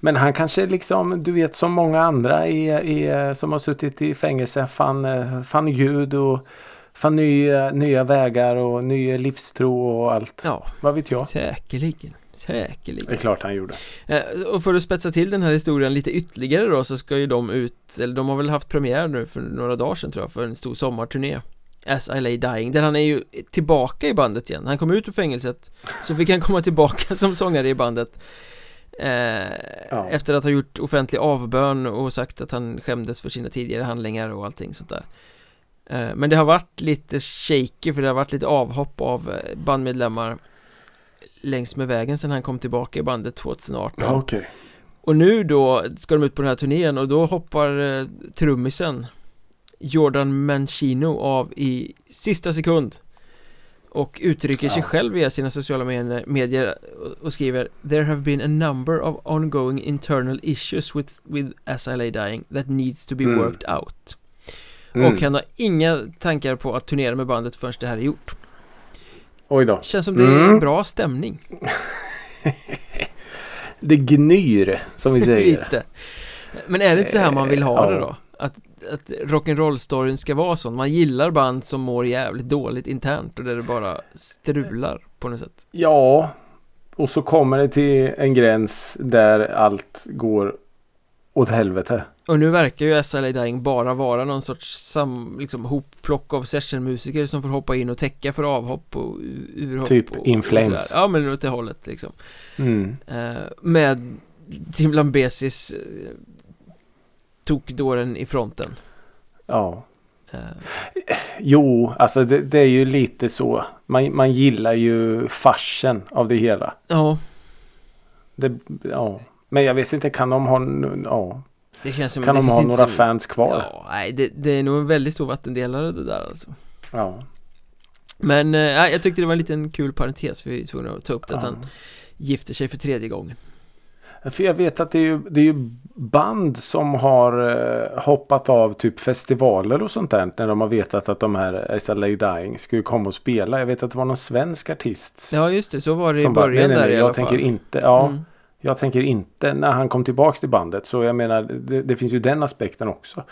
Men han kanske liksom, du vet som många andra i, i, som har suttit i fängelse fann, eh, fann Gud och fann nya, nya vägar och ny livstro och allt. Ja, Vad vet jag? säkerligen Det är Säkerligen klart han gjorde. eh, Och för att spetsa till den här historien lite ytterligare då så ska ju de ut Eller de har väl haft premiär nu för några dagar sedan tror jag för en stor sommarturné As I lay dying, där han är ju tillbaka i bandet igen Han kom ut ur fängelset Så fick han komma tillbaka som sångare i bandet eh, Ja. Efter att ha gjort offentlig avbön och sagt att han skämdes för sina tidigare handlingar och allting sånt där eh, Men det har varit lite shaky för det har varit lite avhopp av eh, bandmedlemmar Längs med vägen sen han kom tillbaka i bandet 2018 Ja, okej. och nu då ska de ut på den här turnén och då hoppar eh, trummisen Jordan Mancino av i sista sekund och uttrycker sig Ja. själv via sina sociala med- medier och- skriver There have been a number of ongoing internal issues with, with Lay Dying that needs to be Mm. worked out Mm. och han har inga tankar på att turnera med bandet förrän det här är gjort Oj då. Känns som det är Mm. bra stämning Det gnyr som vi säger. Lite Men är det inte så här man vill ha Ja. det då? Att, att rock'n'roll-storyn ska vara sån Man gillar band som mår jävligt dåligt internt och där det bara strular på något sätt Ja, och så kommer det till en gräns där allt går åt helvete. Och nu verkar ju SLA Dying bara vara någon sorts sam, liksom, hopplock av sessionmusiker som får hoppa in och täcka för avhopp och urhopp Typ och, In och. Ja men åt det hållet liksom Mm. eh, Med Tim Lambesis eh, tokdåren i fronten Ja. eh, Jo, alltså det, det är ju lite så. Man, man gillar ju farsen av det hela. Ja, Det, ja. Men jag vet inte, kan de ha, ja. det känns som Kan de ha några så- fans kvar? Ja, nej det, det är nog en väldigt stor vattendelare det där alltså Ja. Men nej, jag tyckte det var en liten kul parentes för vi är tvungna att ta upp det att Ja. han gifter sig för tredje gången För jag vet att det är ju, det är ju band som har eh, hoppat av typ festivaler och sånt där. När de har vetat att de här SLA Dying skulle komma och spela. Jag vet att det var någon svensk artist. Ja just det, så var det i som bara, början nej, nej, där nej, i jag alla tänker fall inte, ja. Mm. Jag tänker inte när han kom tillbaks till bandet. Så jag menar det, det finns ju den aspekten också.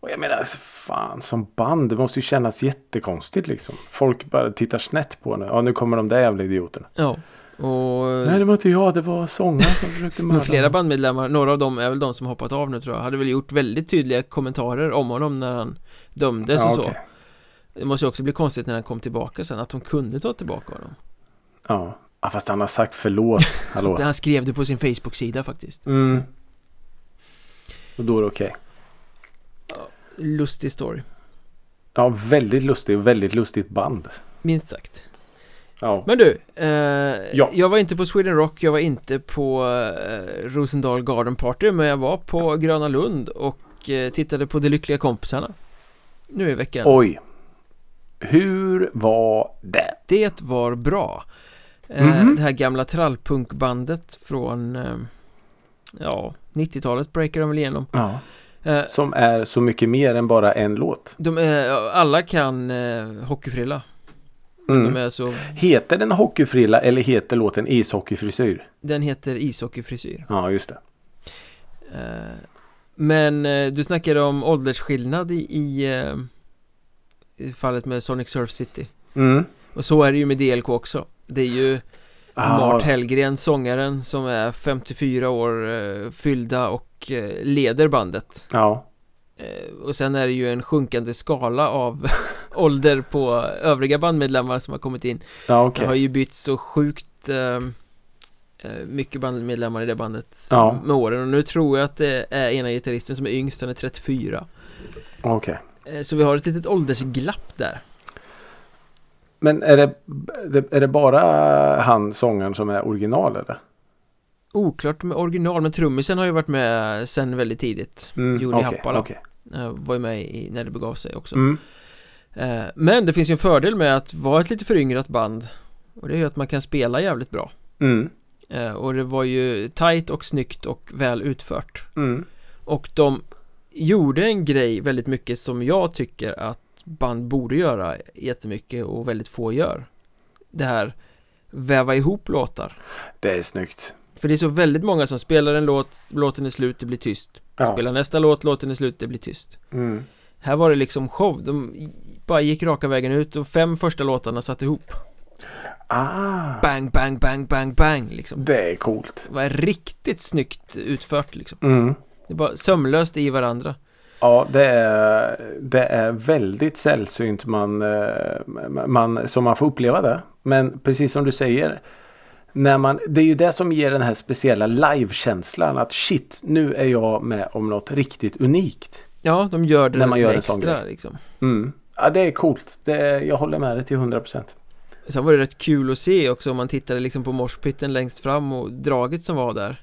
Och jag menar fan som band. Det måste ju kännas jättekonstigt liksom. Folk bara tittar snett på nu. Ja nu kommer de där jävla idioterna. Ja, och Nej det var inte jag. Det var sångaren som försökte mörda flera bandmedlemmar, några av dem är väl de som hoppat av nu tror jag Hade väl gjort väldigt tydliga kommentarer om honom när han dömdes Ja, och så okej. Det måste ju också bli konstigt när han kom tillbaka sen att de kunde ta tillbaka honom Ja. ja fast han har sagt förlåt. Hallå. Han skrev det på sin Facebook-sida faktiskt Mm. Och då är det okej. Lustig story, Ja väldigt lustigt. Väldigt lustigt band. minst sagt Ja. Men du, eh, Ja. jag var inte på Sweden Rock, jag var inte på eh, Rosendal Garden Party Men jag var på Gröna Lund och eh, tittade på De Lyckliga Kompisarna Nu i veckan Oj. Hur var det? Det var bra eh, Mhm. Det här gamla trallpunkbandet från eh, Ja, 90-talet breakar de väl igenom Ja. eh, Som är så mycket mer än bara en låt. De är, alla kan hockeyfrilla Mm. De är så, Heter den hockeyfrilla eller heter låten ishockeyfrisyr? den heter ishockeyfrisyr Ja just det. Eh, Men eh, du snackade om åldersskillnad i, i, eh, i fallet med Sonic Surf City Mm. Och så är det ju med DLK också Det är ju Ah, Mart Hellgren, sångaren som är 54 år fyllda och leder bandet Ja. Och sen är det ju en sjunkande skala av ålder på övriga bandmedlemmar som har kommit in Ja Det okej. har ju bytt så sjukt eh, eh, mycket bandmedlemmar i det bandet Ja. med åren och nu tror jag att det är ena gitarristen som är yngst, han är 34 Okej. Eh, Så vi har ett litet åldersglapp där Men är det, är det bara han sångaren som är original eller? Oklart med original men trummisen har ju varit med sen väldigt tidigt Mm, Joni okej, Happala okej. Eh, Var ju med i, när det begav sig också Mm. Eh, Men det finns ju en fördel med att vara ett lite föryngrat band Och det är ju att man kan spela jävligt bra Mm. Eh, Och det var ju tight och snyggt och väl utfört Mm. Och de gjorde en grej väldigt mycket som jag tycker att band borde göra jättemycket och väldigt få gör Det här väva ihop låtar Det är snyggt. För det är så väldigt många som spelar en låt, låten är slut, det blir tyst Ja. Spelar nästa låt, låten är slut, det blir tyst Mm. Här var det liksom show, de bara gick raka vägen ut och fem första låtarna satt ihop Ah. Bang, bang, bang, bang, bang liksom Det är coolt. Det var riktigt snyggt utfört liksom Mm. Det är bara sömlöst i varandra Ja, det är, det är väldigt sällsynt man, eh, man, som man får uppleva det. Men precis som du säger. När man, det är ju det som ger den här speciella livekänslan. Att shit, nu är jag med om något riktigt unikt. Ja, de gör det När man gör en extra sån grej. liksom Mm. Ja, det är coolt. Det är, jag håller med dig till 100%. Sen var det rätt kul att se också om man tittade liksom på morspitten längst fram och draget som var där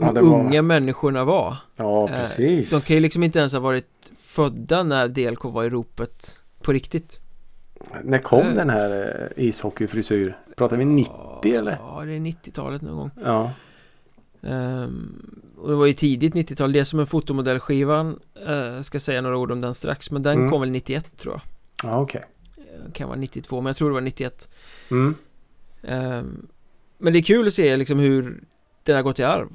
Ja, Hur var- unga människorna var Ja, Eh, precis. De kan ju liksom inte ens ha varit födda när DLK var i ropet på riktigt När kom Eh. den här eh, ishockeyfrisyr? Pratar vi 90 eller? Ja, det är 90-talet någon gång Ja. Ehm, Och det var ju tidigt 90-tal, det är som en fotomodellskivan Jag ska säga några ord om den strax Men den Mm. kom väl 91 tror jag Ja, okej. Eh, Kan vara 92 men jag tror det var 91 Mm. Ehm, Men det är kul att se liksom hur den har gått i arv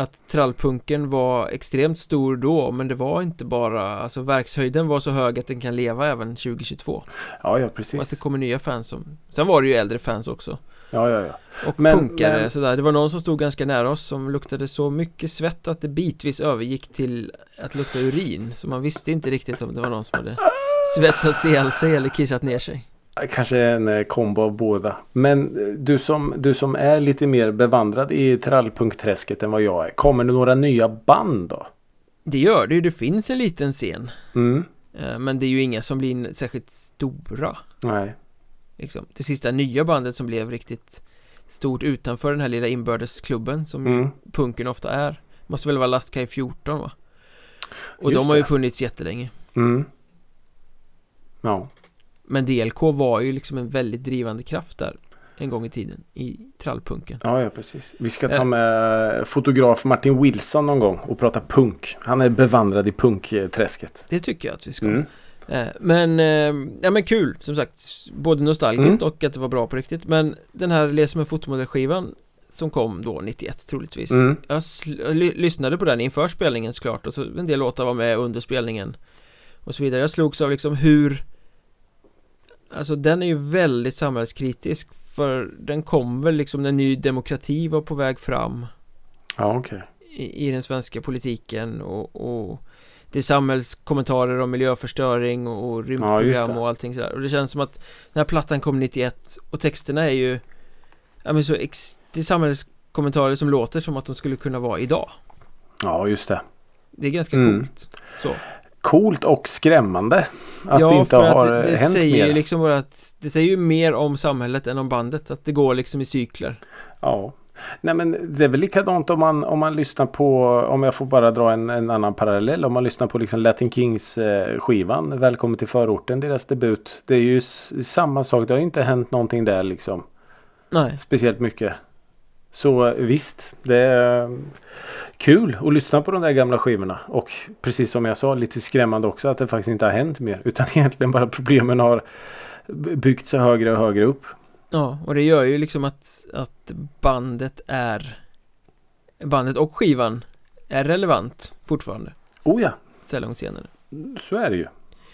Att trallpunken var extremt stor då men det var inte bara Alltså verkshöjden var så hög att den kan leva även 2022 Ja, ja, Och att precis. det kommer nya fans som Sen var det ju äldre fans också Ja, ja, ja. Och Men- punkare men- sådär Det var någon som stod ganska nära oss som luktade så mycket svett att det bitvis övergick till att lukta urin Så man visste inte riktigt om det var någon som hade svettats ihjäl sig eller kissat ner sig Kanske en eh, kombo av båda. Men eh, du som, du som är lite mer bevandrad i trallpunkträsket än vad jag är. Kommer det några nya band då? Det gör det ju, det finns en liten scen Mm. Eh, Men det är ju inga som blir särskilt stora Nej. liksom. Det sista nya bandet som blev riktigt stort utanför den här lilla inbördesklubben som ju Mm. punken ofta är Måste väl vara Lastkaj 14 va? Och Just de har ju det. funnits jättelänge Mm. Ja. Men DLK var ju liksom en väldigt drivande kraft där En gång i tiden i trallpunken Ja, ja, precis. Vi ska ta Eh. med fotograf Martin Wilson någon gång och prata punk. Han är bevandrad i punkträsket. Det tycker jag att vi ska Mm. eh, Men, eh, ja men kul som sagt Både nostalgiskt Mm. och att det var bra på riktigt Men den här Les med fotomodellskivan Som kom då 91 troligtvis Mm. Jag lyssnade på den inför spelningen såklart och så en del låtar var med under spelningen Och så vidare Jag slogs av liksom hur Alltså den är ju väldigt samhällskritisk För den kom väl liksom när Ny Demokrati var på väg fram Ja, okej. i, i den svenska politiken och, och det är samhällskommentarer om miljöförstöring och, och Ja, rymdprogram det. och allting sådär och det känns som att den här plattan kom 91 och texterna är ju ja men så ex, det är samhällskommentarer som låter som att de skulle kunna vara idag Ja, just det. det är ganska Mm. coolt så Coolt och skrämmande. Att ja det inte för har att det, det hänt säger mer. ju liksom bara att det säger ju mer om samhället än om bandet att det går liksom i cykler Ja. Nej men det är väl likadant om man, om man lyssnar på, om jag får bara dra en, en annan parallell. Om man lyssnar på liksom Latin Kings eh, skivan Välkommen till förorten, deras debut. Det är ju samma sak, det har ju inte hänt någonting där liksom. nej Speciellt mycket. Så visst, det är eh, kul att lyssna på de där gamla skivorna. Och precis som jag sa, lite skrämmande också att det faktiskt inte har hänt mer. Utan egentligen bara problemen har byggt sig högre och högre upp. Ja, och det gör ju liksom att, att bandet är Bandet och skivan är relevant fortfarande Oh ja, så långt senare så är det ju.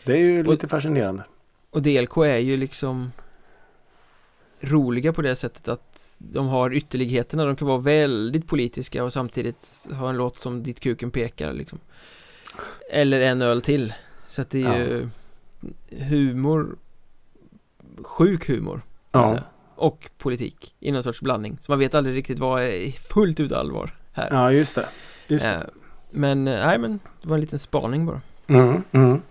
Det är ju Och- lite fascinerande. Och DLK är ju liksom roliga på det sättet att de har ytterligheterna, de kan vara väldigt politiska och samtidigt ha en låt som Ditt kuken pekar liksom Eller en öl till Så att det är ju humor Sjuk humor Ja. Och politik i någon sorts blandning Så man vet aldrig riktigt vad är fullt ut allvar här ja, just det. Just det. Eh, Men, eh, nej men, det var en liten spaning bara Mm, mm.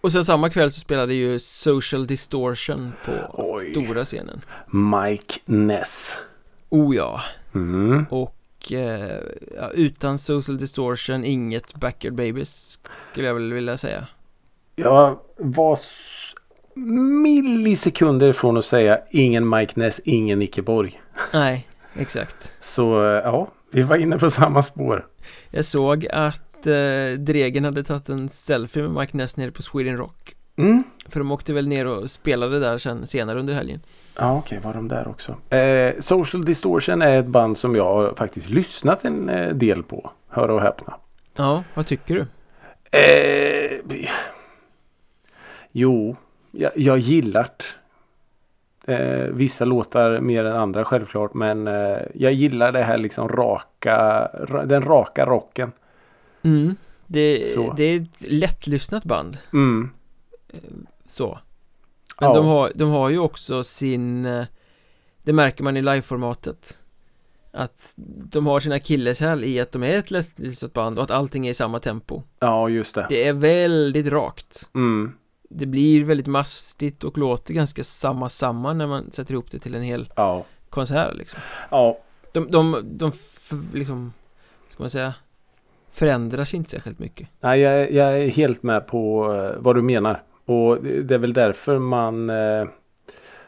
Och sen samma kväll så spelade ju Social Distortion på Oj. stora scenen. Mike Ness. Oh ja. Mm. Och eh, utan Social Distortion inget Backyard Babies skulle jag väl vilja säga. Jag var millisekunder från att säga ingen Mike Ness, ingen Nicke Borg. Nej, exakt. Så eh, ja, vi var inne på samma spår. Jag såg att eh, Dregen hade tagit en selfie med Mike Ness nere på Sweden Rock. Mm. För de åkte väl ner och spelade där sen senare under helgen. Ja, okej, var de där också. Eh, Social Distortion är ett band som jag har faktiskt lyssnat en eh, del på. Höra och häpna. Ja, vad tycker du? Eh, jo, jag, jag gillar det. Eh, vissa låtar mer än andra självklart. Men eh, jag gillar det här liksom raka, ra, den raka rocken. Mm. Det, Så. det är ett lättlyssnat band. Mm. Så. Men Ja. de, har, de har ju också sin eh, Det märker man i liveformatet Att de har sina akilleshäl i att de är ett lättlyssnat band och att allting är i samma tempo Ja, just det. Det är väldigt rakt Mm. Det blir väldigt mastigt och låter ganska samma samma när man sätter ihop det till en hel Ja. konsert liksom Ja. De, de, de liksom Ska man säga Förändrar sig inte särskilt mycket Nej, jag, jag är helt med på eh, vad du menar. Och det är väl därför man eh,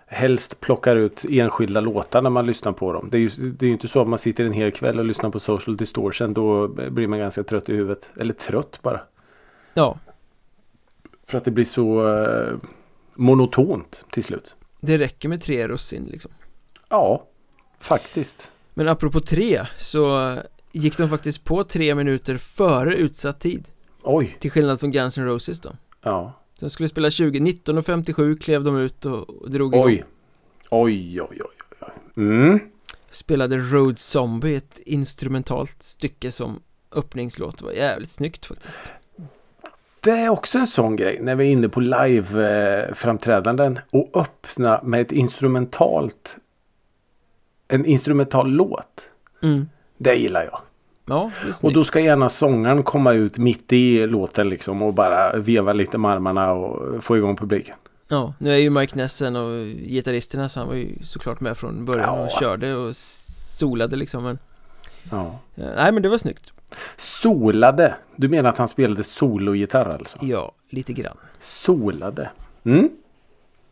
helst plockar ut enskilda låtar när man lyssnar på dem. Det är ju det är inte så att man sitter en hel kväll och lyssnar på Social Distortion. Då blir man ganska trött i huvudet. Eller trött bara. Ja, För att det blir så eh, monotont till slut. det räcker med tre russin liksom Ja, faktiskt. Men apropå tre så gick de faktiskt på tre minuter före utsatt tid Oj, Till skillnad från Guns N' Roses då ja. De skulle spela 20, 19.57 klev de ut och, och drog igång Oj. Oj, oj, oj, oj. Mm. Spelade Road Zombie, ett instrumentalt stycke som öppningslåt Det var jävligt snyggt faktiskt Det är också en sån grej när vi är inne på live-framträdanden och öppna med ett instrumentalt en instrumental låt. mm. Det gillar jag. Ja, Och då ska gärna sångaren komma ut mitt i låten liksom och bara veva lite med armarna och få igång publiken. Ja, nu är ju Mike Nessen och gitarristerna så han var ju såklart med från början och Ja. körde och solade liksom men Ja. eh, Nej men det var snyggt Solade. Du menar att han spelade sologitarr alltså? Ja, lite grann Solade. Mm.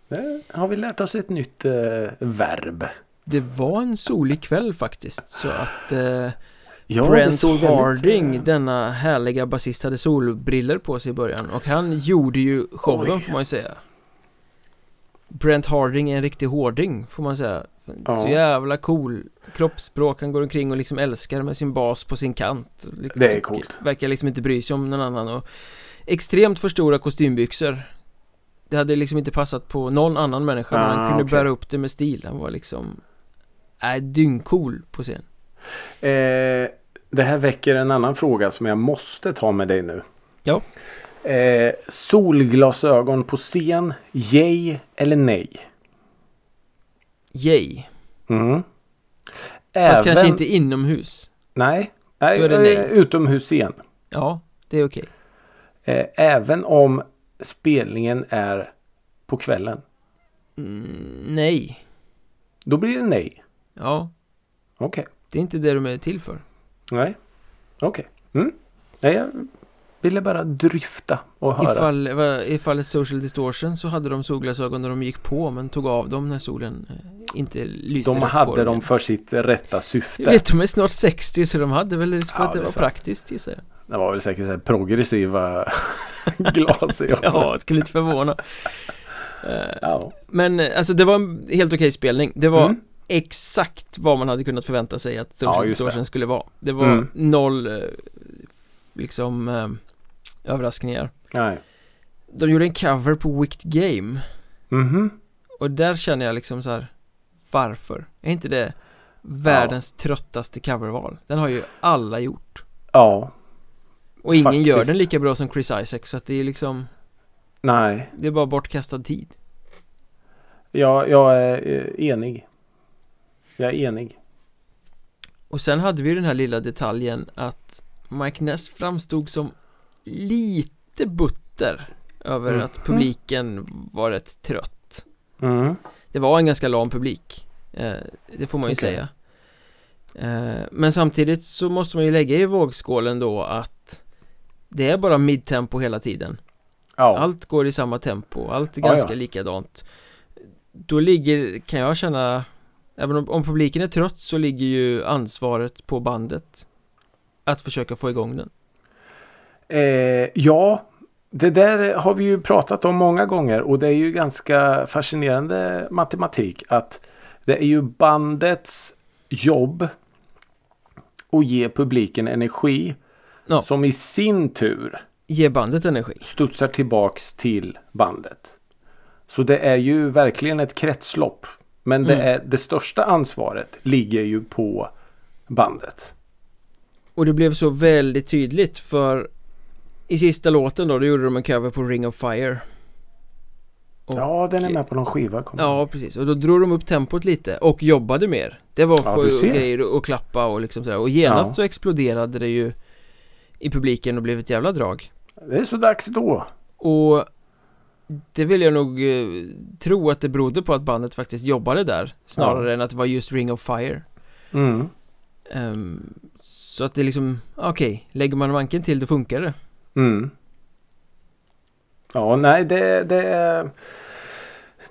Där har vi lärt oss ett nytt eh, verb. Det var en solig kväll faktiskt så att eh, Ja, Brent väldigt, Harding, eh, denna härliga basist, hade solbriller på sig i början. Och han gjorde ju showen Oj. får man ju säga. Brent Harding är en riktig hårding får man säga. Så Ja. jävla cool kroppsspråk, han går omkring och liksom älskar med sin bas på sin kant. Liksom- Det är coolt. Verkar liksom inte bry sig om någon annan. Och Extremt för stora kostymbyxor. Det hade liksom inte passat på någon annan människa men han Ah, kunde okej. bära upp det med stil, han var liksom Äh, dyngcool på scen Eh, det här väcker en annan fråga som jag måste ta med dig nu. Ja. Eh, solglasögon på scen, yay eller nej? Yay Mm. Fast kanske inte inomhus Nej, nej, nej. eh, utomhusscen. Ja, det är okej Eh, även om spelningen är på kvällen. mm, Nej Då blir det nej. Ja, Okej. Det är inte det de är till för Nej. Okej. Mm. Nej, jag ville bara dryfta och höra. Ifall, I fallet Social Distortion så hade de solglasögon när de gick på men tog av dem när solen eh, inte lyste De hade dem för sitt rätta syfte. Jag vet, de är snart 60 så de hade väl för Ja, att det det var sant. praktiskt gissar jag Det var väl säkert så här progressiva glas i också. Ja, skulle inte förvåna Eh, Ja. Men eh, alltså det var en helt okej spelning Det var Mm. Exakt vad man hade kunnat förvänta sig att Ja, Social. Distortion skulle vara Det var Mm. noll eh, liksom eh, överraskningar Nej. De gjorde en cover på Wicked Game Mhm. Och där känner jag liksom så här Varför? Är inte det världens tröttaste coverval? Den har ju alla gjort Ja. Och ingen Faktiskt. gör den lika bra som Chris Isaac så att det är liksom Nej. Det är bara bortkastad tid Jag, jag är eh, enig. Jag är enig. Och sen hade vi den här lilla detaljen att Mike Ness framstod som lite butter över Mm. att publiken var rätt trött. Mm. Det var en ganska lam publik eh, Det får man ju Okej. säga eh, Men samtidigt så måste man ju lägga i vågskålen då att Det är bara midtempo hela tiden Ja. Allt går i samma tempo, allt är ganska ja. likadant Då ligger, kan jag känna Även om, om publiken är trött så ligger ju ansvaret på bandet Att försöka få igång den Eh, ja, det där har vi ju pratat om många gånger och det är ju ganska fascinerande matematik att det är ju bandets jobb att ge publiken energi Ja. som i sin tur Ge bandet energi studsar tillbaks till bandet. Så det är ju verkligen ett kretslopp. Men det, Mm. är, det största ansvaret ligger ju på bandet. Och det blev så väldigt tydligt för I sista låten då, då gjorde de en cover på Ring of Fire Och- Ja, den är med på någon skiva. ihåg. Ja, precis. Och då drog de upp tempot lite och jobbade mer. Det var Ja, för ser. grejer och klappa och liksom sådär. Och genast Ja. så exploderade det ju i publiken och blev ett jävla drag. Det är så dags då. Och det vill jag nog eh, tro att det berodde på att bandet faktiskt jobbade där snarare än att det var just Ring of Fire. Mm. Ehm, så att det liksom, okej, lägger man manken till då funkar det. Mm. Ja, nej, det, det,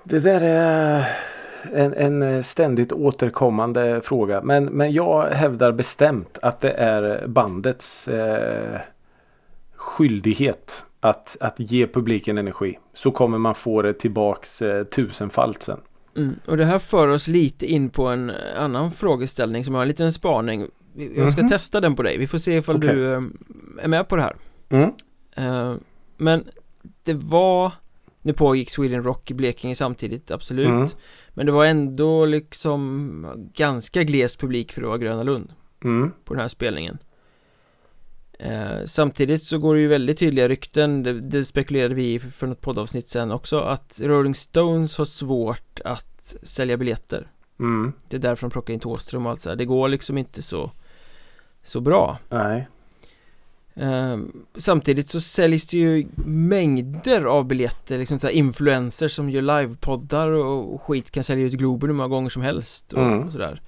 det där är en, en ständigt återkommande fråga. Men, men jag hävdar bestämt att det är bandets eh, skyldighet att, att ge publiken energi. Så kommer man få det tillbaks eh, tusenfalt sen. Mm. Och det här för oss lite in på en annan frågeställning som har en liten spaning. Jag ska Mhm. testa den på dig. Vi får se ifall Okej. du eh, är med på det här. Mm. Eh, Men det var Nu pågick Sweden Rock i Blekinge samtidigt, absolut Mm. Men det var ändå liksom ganska gles publik för att vara Gröna Lund Mm. på den här spelningen eh, Samtidigt så går det ju väldigt tydliga rykten det, det spekulerade vi i för- för något poddavsnitt sen också Att Rolling Stones har svårt att sälja biljetter Mm. Det är därför de plockar in Thåström och allt så här. Det går liksom inte så Så bra Nej. Ehm, Samtidigt så säljs det ju mängder av biljetter, liksom så här influencers som gör livepoddar och och skit kan sälja ut Globen hur många gånger som helst och, Mm. och sådär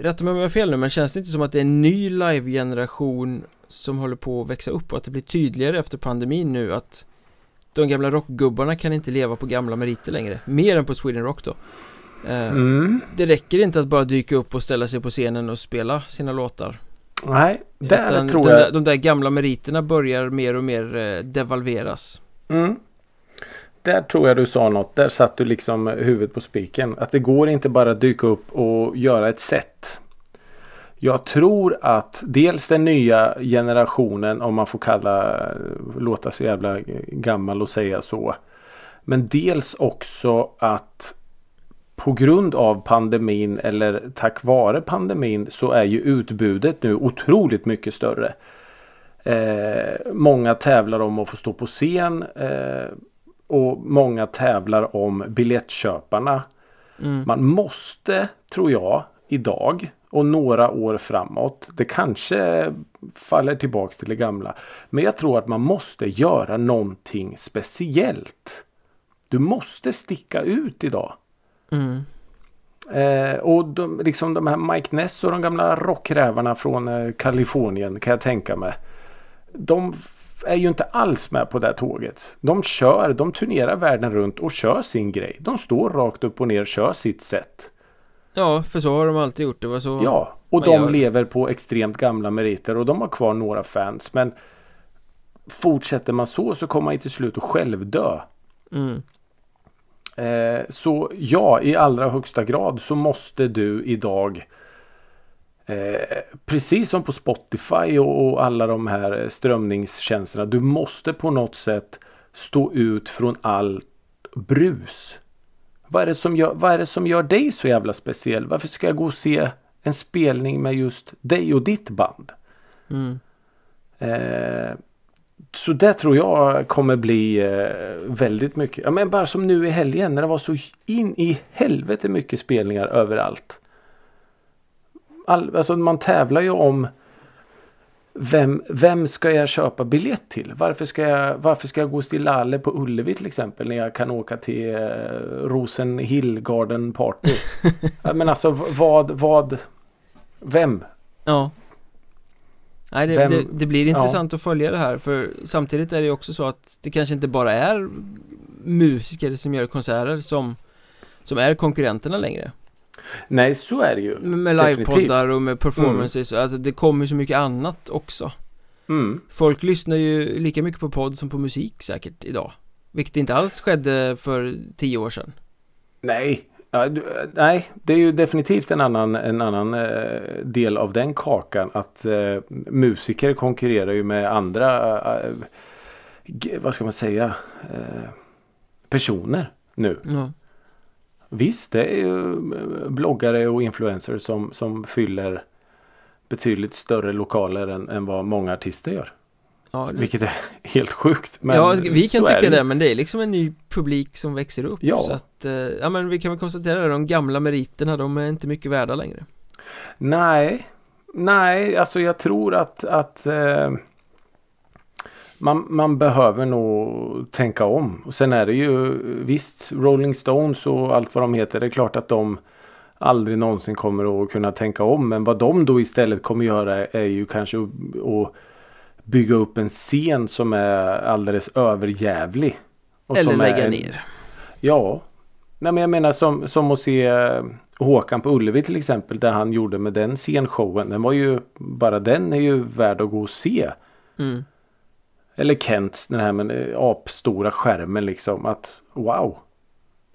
Rätta mig om jag har fel nu men känns det inte som att det är en ny live-generation som håller på att växa upp och att det blir tydligare efter pandemin nu att de gamla rockgubbarna kan inte leva på gamla meriter längre, mer än på Sweden Rock då Ehm, Mm. Det räcker inte att bara dyka upp och ställa sig på scenen och spela sina låtar Nej, där utan tror jag... där, de där gamla meriterna börjar mer och mer eh, devalveras Mm. Där tror jag du sa något. Där satt du liksom huvudet på spiken. Att det går inte bara dyka upp och göra ett sätt. Jag tror att dels den nya generationen om man får kalla låta så jävla gammal och säga så. Men dels också att på grund av pandemin eller tack vare pandemin så är ju utbudet nu otroligt mycket större. Eh, många tävlar om att få stå på scen eh, och många tävlar om biljettköparna. mm. Man måste, tror jag, idag och några år framåt. Det kanske faller tillbaks till det gamla. Men jag tror att man måste göra någonting speciellt. Du måste sticka ut idag. Mm. Eh, och de, liksom de här Mike Ness och de gamla rockrävarna från eh, Kalifornien kan jag tänka mig. De är ju inte alls med på det här tåget. De kör, de turnerar världen runt och kör sin grej. De står rakt upp och ner och kör sitt sätt. Ja, för så har de alltid gjort det var så Ja, och de gör. lever på extremt gamla meriter och de har kvar några fans. Men fortsätter man så så kommer man till slut att själv dö. mm. Eh, så ja, i allra högsta grad så måste du idag eh, precis som på Spotify och, och alla de här strömningstjänsterna. Du måste på något sätt stå ut från all brus. Vad är, det som gör, vad är det som gör dig så jävla speciell? Varför ska jag gå och se en spelning med just dig och ditt band? Mm. Eh, så det tror jag kommer bli eh, väldigt mycket. Ja, men bara som nu i helgen när det var så in i helvete mycket spelningar överallt. All, alltså man tävlar ju om vem, vem ska jag köpa biljett till? Varför ska jag, varför ska jag gå till Lalle på Ullevi till exempel när jag kan åka till eh, Rosenhill Garden Party? Ja, Men alltså vad, vad, vem? Ja Nej, det, det, det blir ja. intressant att följa det här för samtidigt är det också så att det kanske inte bara är musiker som gör konserter som som är konkurrenterna längre Nej så är det ju. Med livepoddar och med performances, alltså det kommer så mycket annat också Mm. Folk lyssnar ju lika mycket på podd som på musik säkert idag Vilket inte alls skedde för tio år sedan Nej. Ja, du, nej, det är ju definitivt en annan, en annan eh, del av den kakan. Att eh, musiker konkurrerar ju med andra, eh, vad ska man säga, eh, personer nu. Ja, Visst, det är ju eh, bloggare och influencers som, som fyller betydligt större lokaler än, än vad många artister gör. ja, det, Vilket är helt sjukt. Ja vi kan tycka det. det men det är liksom en ny publik som växer upp Ja. Så att, eh, ja men vi kan väl konstatera det, de gamla meriterna de är inte mycket värda längre Nej, nej, alltså jag tror att, att eh, man, man behöver nog tänka om. Och sen är det ju visst Rolling Stones och allt vad de heter. Det är klart att de aldrig någonsin kommer att kunna tänka om. Men vad de då istället kommer göra är ju kanske att, bygga upp en scen som är alldeles överjävlig. Eller är lägga en- ner Ja. Nej men jag menar som, som att se eh, Håkan på Ullevi till exempel. Där han gjorde med den scenshowen. Den var ju, bara den är ju värd att gå och se. mm. Eller Kents den här med eh, apstora skärmen liksom. Att wow.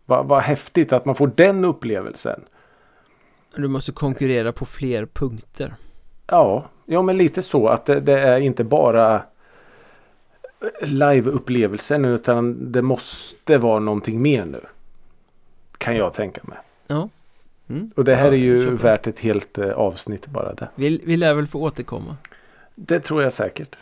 Vad vad häftigt att man får den upplevelsen. Du måste konkurrera på fler punkter Ja, ja men lite så att det, det är inte bara liveupplevelsen utan det måste vara någonting mer nu. Kan jag tänka mig. Ja mm. Och det här Ja, är ju värt ett helt eh, avsnitt bara det. vi, vi lär väl få återkomma Det tror jag säkert.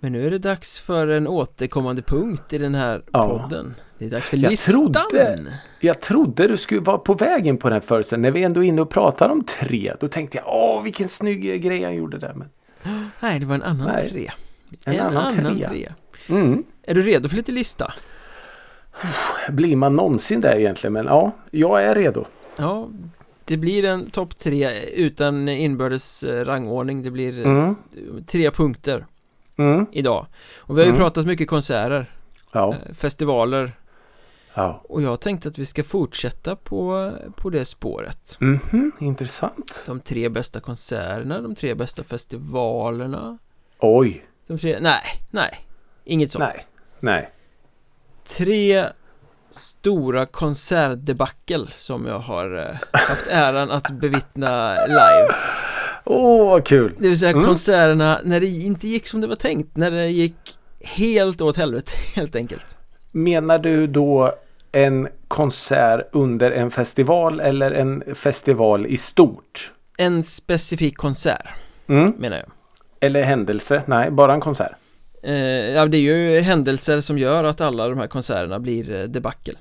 Men nu är det dags för en återkommande punkt i den här Ja. podden Det är dags för Jag listan trodde- Jag trodde du skulle vara på väg in på den här. När vi ändå är inne och pratar om tre. Då tänkte jag åh vilken snygg grej han gjorde där. Men... Nej, det var en annan Nej. tre En annan trea. trea Mm. Är du redo för lite lista? Blir man någonsin där egentligen? Men ja, jag är redo. Ja, det blir en topp tre utan inbördes eh, rangordning Det blir eh, Mm. tre punkter Mm. idag Och vi har ju Mm. pratat mycket konserter, Ja. eh, festivaler ja. Och jag tänkte att vi ska fortsätta på, på det spåret Mhm, intressant. De tre bästa konserterna, de tre bästa festivalerna Oj. De tre, nej, nej Inget sånt Nej. Nej. Tre stora konsertdebacle som jag har eh, haft äran att bevittna live Åh vad kul. Det vill säga Mm. konserterna när det inte gick som det var tänkt När det gick helt åt helvete helt enkelt Menar du då en konsert under en festival eller en festival i stort? En specifik konsert Mm. menar jag Eller händelse? Nej, bara en konsert. eh, Ja det är ju händelser som gör att alla de här konserterna blir eh, debacle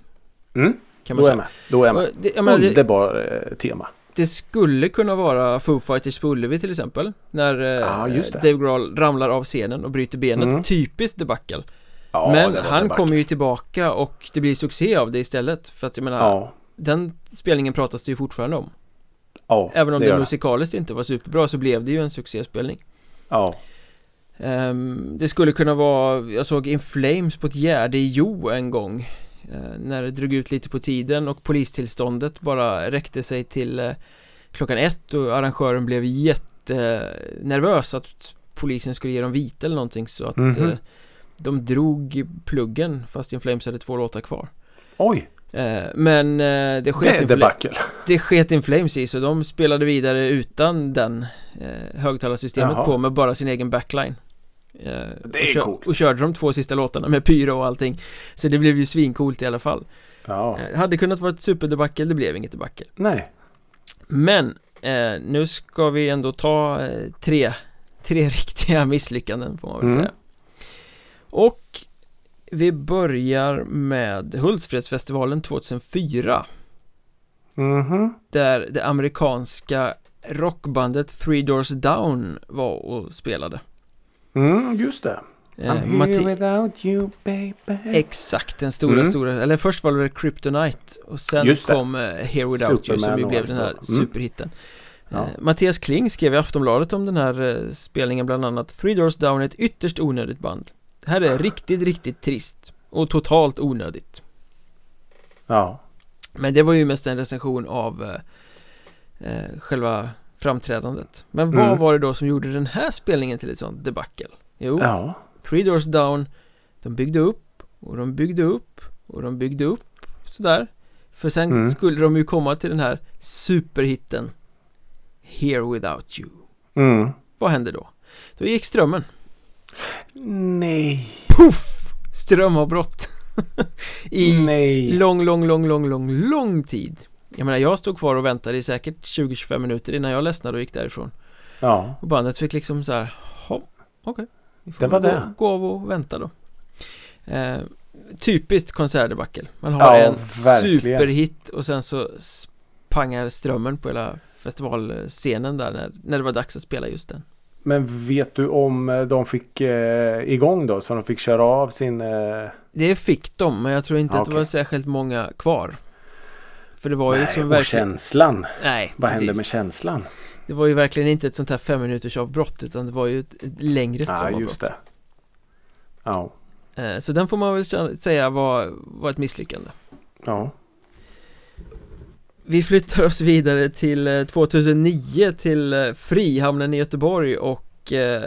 Mm. Kan man Då är jag med. Då är jag med. Det, jag menar, Underbar eh, tema. Det skulle kunna vara Foo Fighters på Ullevi till exempel När eh, Ja. Dave Grohl ramlar av scenen och bryter benet Mm. Typiskt debacle Ja, Men han kommer ju tillbaka och det blir succé av det istället För att jag menar Ja. Den spelningen pratas det ju fortfarande om Ja, Även om det gör musikaliskt inte var superbra så blev det ju en succéspelning Ja. Ehm, Det skulle kunna vara, jag såg In Flames på ett gärde i Jo en gång När det drog ut lite på tiden och polistillståndet bara räckte sig till eh, klockan ett och arrangören blev jättenervös att polisen skulle ge dem vite eller någonting så att Mhm. eh, de drog pluggen fast In Flames hade två låtar kvar Oj, Eh, Men eh, det det sket, det sket In Flames i så de spelade vidare utan den eh, högtalarsystemet Jaha. på med bara sin egen backline eh, Det är och, kö- coolt. och körde de två sista låtarna med pyro och allting Så det blev ju svincoolt i alla fall Ja. eh, Hade kunnat vara ett superdebacle, det blev inget debacle Nej. Men eh, nu ska vi ändå ta eh, tre, tre riktiga misslyckanden får man väl Mm. säga Och vi börjar med Hultsfredsfestivalen 2004 Mhm. Där det amerikanska rockbandet Three Doors Down var och spelade Mm, just det. Eh, I'm here without you baby. Exakt, den stora, Mm. stora, eller först var det Kryptonite och sen kom eh, Here Without You som Superman ju blev den här. Mm. superhitten Ja. eh, Mattias Kling skrev i Aftonbladet om den här spelningen bland annat Three Doors Down är ett ytterst onödigt band Det här är riktigt, riktigt trist och totalt onödigt Ja. Men det var ju mest en recension av själva framträdandet Men vad Mm. var det då som gjorde den här spelningen till ett sånt debacle? Jo, Ja. Three Doors Down De byggde upp och de byggde upp och de byggde upp sådär För sen Mm. skulle de ju komma till den här superhitten Here Without You Mm. Vad hände då? Då gick strömmen Nej. Puff! Strömavbrott I Nej. lång, lång, lång, lång, lång, lång tid Jag menar jag stod kvar och väntade i säkert 20-25 minuter innan jag ledsnade och gick därifrån Ja. Och bandet fick liksom så här, "Ha, okej Vi får Det var gå, det. gå av och vänta då eh, Typiskt konsertdebackel Man har Ja, en verkligen. superhit och sen så pangar strömmen på hela festivalscenen där när, när det var dags att spela just den Men vet du om eh, de fick eh, igång då? Så de fick köra av sin... Eh... Det fick de, men jag tror inte Ja, att det var särskilt många kvar För det var ju Nej, liksom och verkligen känslan. Nej, Vad precis. hände med känslan? Det var ju verkligen inte ett sånt här fem minuters avbrott utan det var ju ett, längre Ja, strömavbrott just det. Ja. Eh, Så den får man väl säga var, var ett misslyckande Ja. Vi flyttar oss vidare till eh, 2009 till eh, Frihamnen i Göteborg och eh,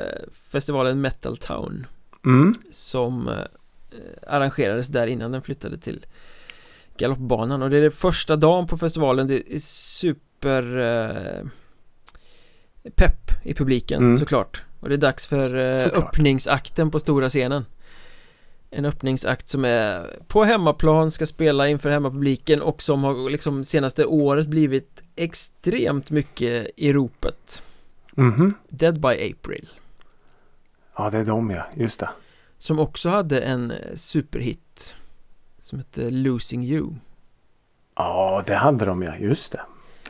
festivalen Metal Town Mm. som eh, arrangerades där innan den flyttade till Galoppbanan och det är det första dagen på festivalen, det är super eh, pepp i publiken Mm. såklart och det är dags för eh, öppningsakten på stora scenen en öppningsakt som är på hemmaplan, ska spela inför hemmapubliken och som har liksom senaste året blivit extremt mycket i ropet Mhm. Dead by April Ja, det är de ja. Just det. Som också hade en eh, superhit Som hette Losing You Ja, det hade de ja. Just det.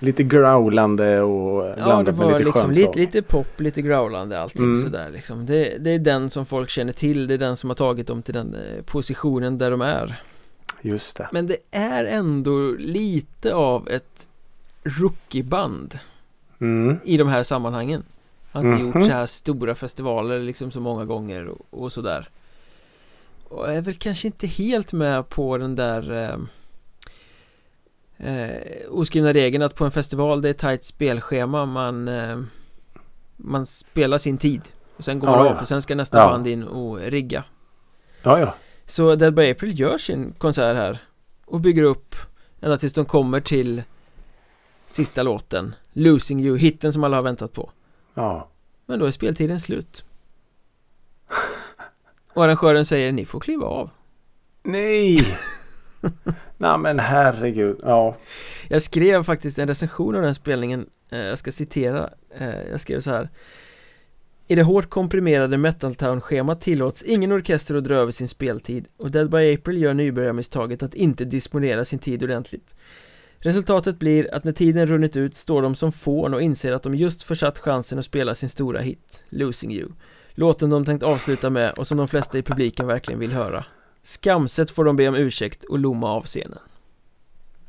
Lite growlande och Ja det var lite liksom lite, lite pop, lite growlande allting Mm. sådär liksom det, det är den som folk känner till, det är den som har tagit dem till den eh, positionen där de är Just det. Men det är ändå lite av ett rookieband Mm. i de här sammanhangen Har inte Mhm. gjort så här stora festivaler liksom så många gånger och, och sådär Och är väl kanske inte helt med på den där eh, eh, oskrivna regeln att på en festival det är tajt spelschema man eh, man spelar sin tid och sen går Ja, man ja. av för sen ska nästa Ja. band in och rigga Ja, ja. Så Dead by April gör sin konsert här och bygger upp ända tills de kommer till sista låten Losing You, hitten som alla har väntat på Ja. Men då är speltiden slut Och arrangören säger ni får kliva av Nej! Nej men herregud. Ja. Jag skrev faktiskt en recension av den spelningen eh, Jag ska citera eh, Jag skrev så här I det hårt komprimerade Metal Town-schemat tillåts ingen orkester att dra över sin speltid och Dead by April gör nybörjarmisstaget att inte disponera sin tid ordentligt Resultatet blir att när tiden runnit ut står de som fån och inser att de just försatt chansen att spela sin stora hit, Losing You Låten de tänkt avsluta med och som de flesta i publiken verkligen vill höra Skamset får de be om ursäkt och lomma av scenen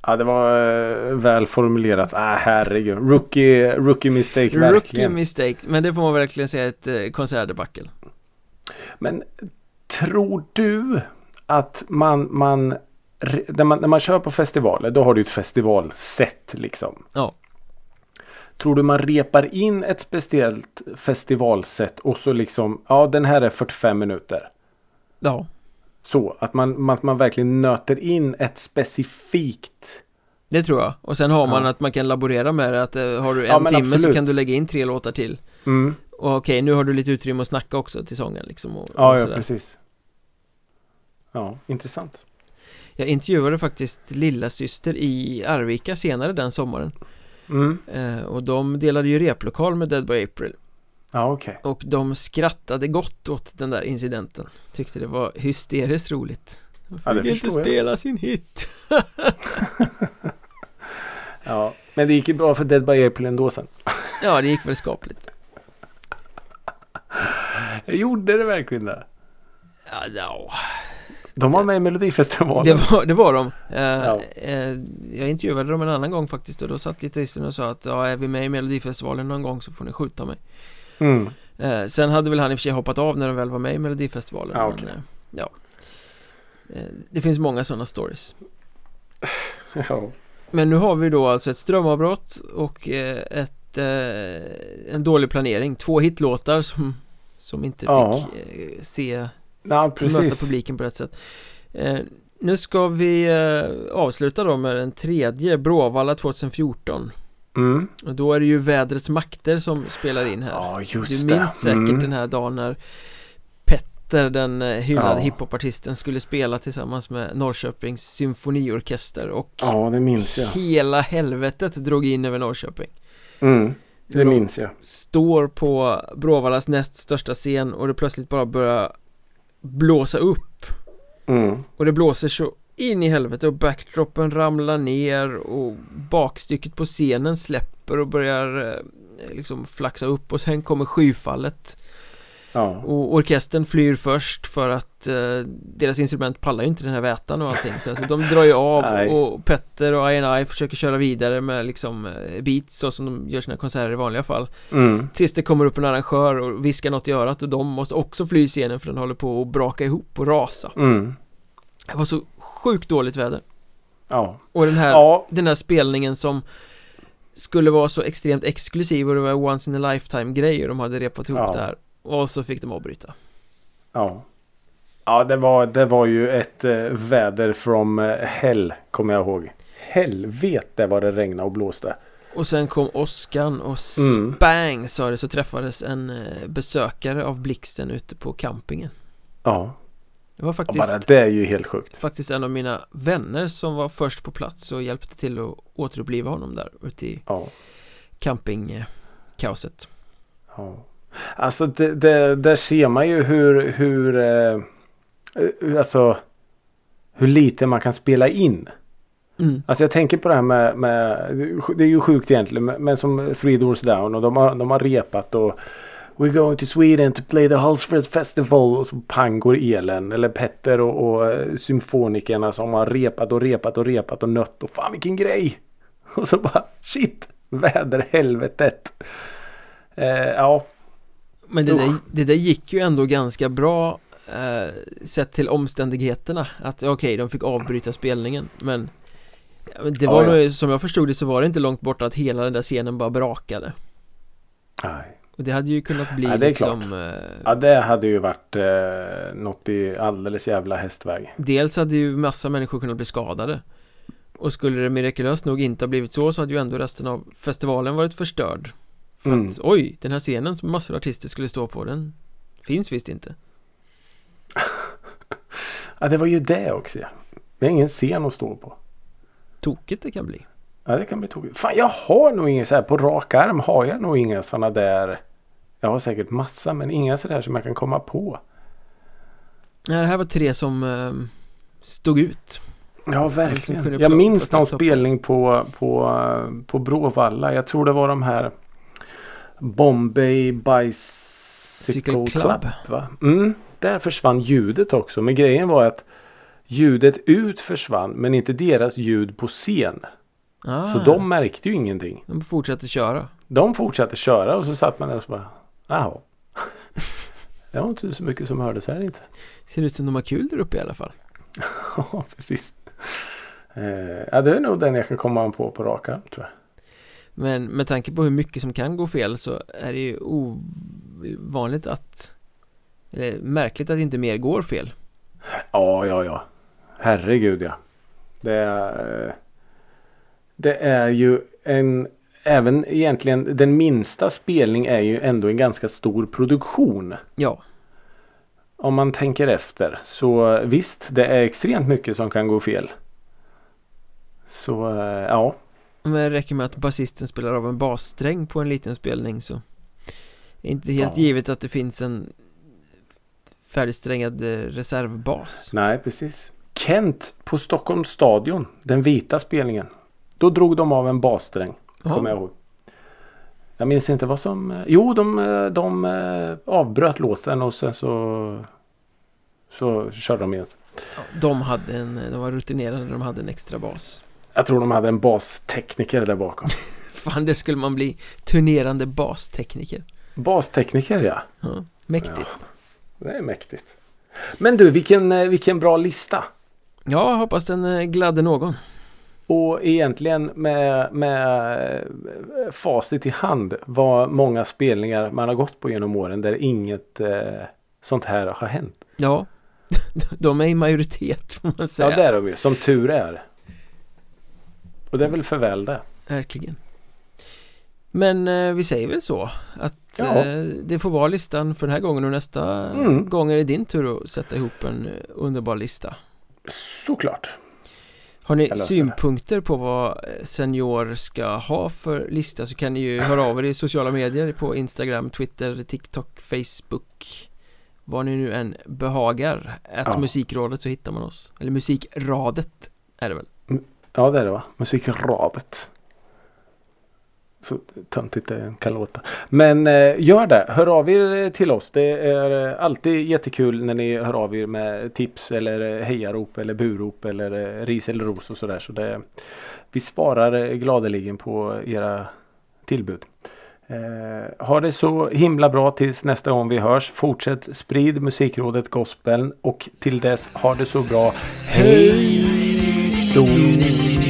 Ja det var eh, väl formulerat. Ah, herregud. Rookie, rookie mistake Rookie verkligen. mistake, men det får man verkligen säga ett eh, konsertdebacle Men tror du att man, man, när man när man kör på festivaler då har du ett festivalsätt liksom. Ja. Tror du man repar in ett speciellt festivalsätt och så liksom ja den här är 45 minuter. Ja, Så att man, man, man verkligen nöter in ett specifikt. det tror jag Och sen har man Ja. att man kan laborera med det att eh, har du en Ja, timme så absolut. kan du lägga in tre låtar till Mm. Och okej, nu har du lite utrymme att snacka också till sången liksom och, Ja, och ja precis. Ja, intressant. Jag intervjuade faktiskt lilla syster i Arvika senare den sommaren Mm. eh, Och de delade ju replokal med Dead by April Ja, okej. Och de skrattade gott åt den där incidenten Tyckte det var hysteriskt roligt De Ja, det fick inte jag. spela sin hit Ja, men det gick ju bra för Dead by April ändå sen. Ja, det gick väl skapligt. Gjorde det verkligen det? Ja, ja. De var med i Melodifestivalen. Det var, det var de. Eh, Ja. eh, jag intervjuade dem en annan gång faktiskt och då satt gitarristen och sa att ja, är vi med i Melodifestivalen någon gång så får ni skjuta mig. Mm. Eh, sen hade väl han i och för sig hoppat av när de väl var med i Melodifestivalen. Ja, men, okej. eh, ja. Eh, det finns många sådana stories. Ja. Men nu har vi då alltså ett strömavbrott och eh, ett, eh, en dålig planering. Två hitlåtar som, som inte Ja. fick eh, se ja, möta precis. publiken på rätt sätt. Eh, nu ska vi eh, avsluta då med den tredje, Bråvalla 2014. Mm. Och då är det ju vädrets makter som spelar in här. Ja, just du det. minns säkert Mm. den här dagen när Petter, den eh, hyllade Ja. hiphopartisten, skulle spela tillsammans med Norrköpings symfoniorkester och Ja, det minns jag. hela helvetet drog in över Norrköping. Mm. Det De minns jag. Står på Bråvallas näst största scen och det plötsligt bara börjar blåsa upp Mm. Och det blåser så in i helvete och backdropen ramlar ner och bakstycket på scenen släpper och börjar eh, liksom flaxa upp och sen kommer skyfallet Ja. och orkestern flyr först för att eh, deras instrument pallar ju inte den här vätan och allting så alltså, de drar ju av Nej. och Petter och I&I försöker köra vidare med liksom eh, beats så som de gör sina konserter i vanliga fall Mm. Tills det kommer upp en arrangör och viskar något i örat och de måste också fly scenen för den håller på att braka ihop och rasa Mm. Det var så sjukt dåligt väder Ja. Och den här, Ja. den här spelningen som skulle vara så extremt exklusiv och det var once in a lifetime grejer de hade repat ihop Ja. det här Och så fick de avbryta Ja. Ja, det var, det var ju ett eh, väder from eh, hell, kommer jag ihåg. Helvete vad det regnade och blåste. Och sen kom åskan och Mm. spang sa det så träffades en eh, besökare av blixten ute på campingen Ja, Det var faktiskt, bara det är ju helt sjukt. faktiskt en av mina vänner som var först på plats och hjälpte till att återuppliva honom där ute i Ja. campingkaoset ja. Alltså det, det, där ser man ju hur, hur, eh, alltså hur lite man kan spela in. mm. Alltså jag tänker på det här med, med det är ju sjukt egentligen, men, men som Three Doors Down och de har, de har repat och We're going to Sweden to play the Hultsfred Festival och så pang går elen. Eller Petter och, och eh, symfonikerna som har repat och repat och repat och nött och fan vilken grej! Och så bara shit! Väderhelvetet! Eh, ja, Men det där, det där gick ju ändå ganska bra eh, Sett till omständigheterna Att okej, de fick avbryta spelningen Men Det var Ja, ja. nog, som jag förstod det så var det inte långt borta att hela den där scenen bara brakade nej. Och det hade ju kunnat bli Ja, det är liksom eh, Ja det hade ju varit eh, något i alldeles jävla hästväg. Dels hade ju massa människor kunnat bli skadade Och skulle det mirakulöst nog inte ha blivit så så hade ju ändå resten av festivalen varit förstörd För Mm. att oj, den här scenen som massor av artister skulle stå på den Finns visst inte Ja det var ju det också ja. Det är ingen scen att stå på. Tokigt det kan bli Ja det kan bli tokigt. Fan jag har nog inga så här på rak arm har jag nog inga sådana där. Jag har säkert massa men inga sådär som jag kan komma på. Nej, det här var tre som eh, stod ut Ja verkligen. Jag minns någon spelning på, på, på Bråvalla. Jag tror det var de här Bombay Bicycle Cycle Club. Club. va? Mm, där försvann ljudet också. Men grejen var att ljudet ut försvann men inte deras ljud på scen. ah, Så de märkte ju ingenting. de fortsatte köra De fortsatte köra och så satt man där och så bara Jaha. Det var inte så mycket som hördes här inte. Ser ut som de har kul där uppe i alla fall Ja precis. Eh, ja det är nog den jag kan komma på på rak arm tror jag. Men med tanke på hur mycket som kan gå fel så är det ju ovanligt att Eller märkligt att inte mer går fel Ja ja ja. Herregud ja. Det är, det är ju en Även egentligen den minsta spelning är ju ändå en ganska stor produktion. Ja, Om man tänker efter. Så visst det är extremt mycket som kan gå fel. Så eh, ja. Men det räcker med att basisten spelar av en bassträng på en liten spelning så är inte helt Ja. givet att det finns en färdigsträngad eh, reservbas Nej precis. Kent på Stockholms stadion. Den vita spelningen. Då drog de av en bassträng. Kommer jag ihåg. Jag minns inte vad som... Jo, de, de avbröt låten och sen så... Så körde de igen. Ja, de hade en, de var rutinerade, de hade en extra bas. Jag tror de hade en bastekniker där bakom. Fan, det skulle man bli. Turnerande bastekniker. Bastekniker, ja. ja mäktigt. Ja, det är mäktigt. Men du, vilken, vilken bra lista. Ja, hoppas den gladde någon. Och egentligen med, med facit i hand vad många spelningar man har gått på genom åren där inget eh, sånt här har hänt. Ja, de är i majoritet får man säga. Ja, det är de ju. Som tur är. Och det är väl för väl det. Verkligen. Men eh, vi säger väl så att ja. eh, det får vara listan för den här gången och nästa mm. gång är det din tur att sätta ihop en eh, underbar lista. Såklart. Har ni synpunkter på vad eh, Senior ska ha för lista så kan ni ju höra av er i sociala medier på Instagram, Twitter, TikTok, Facebook Var ni nu än behagar Att ja. musikrådet så hittar man oss Eller musikradet är det väl? Ja det är det va? Musikravet. så töntigt det kan låta. Men eh, gör det. Hör av er till oss. Det är eh, alltid jättekul när ni hör av er med tips eller eh, hejarop eller burop eller eh, ris eller ros och sådär. Så det, vi sparar gladeligen på era tillbud. Eh, ha det så himla bra tills nästa gång vi hörs. Fortsätt sprid musikrådet gospeln och till dess ha det så bra. Hej då!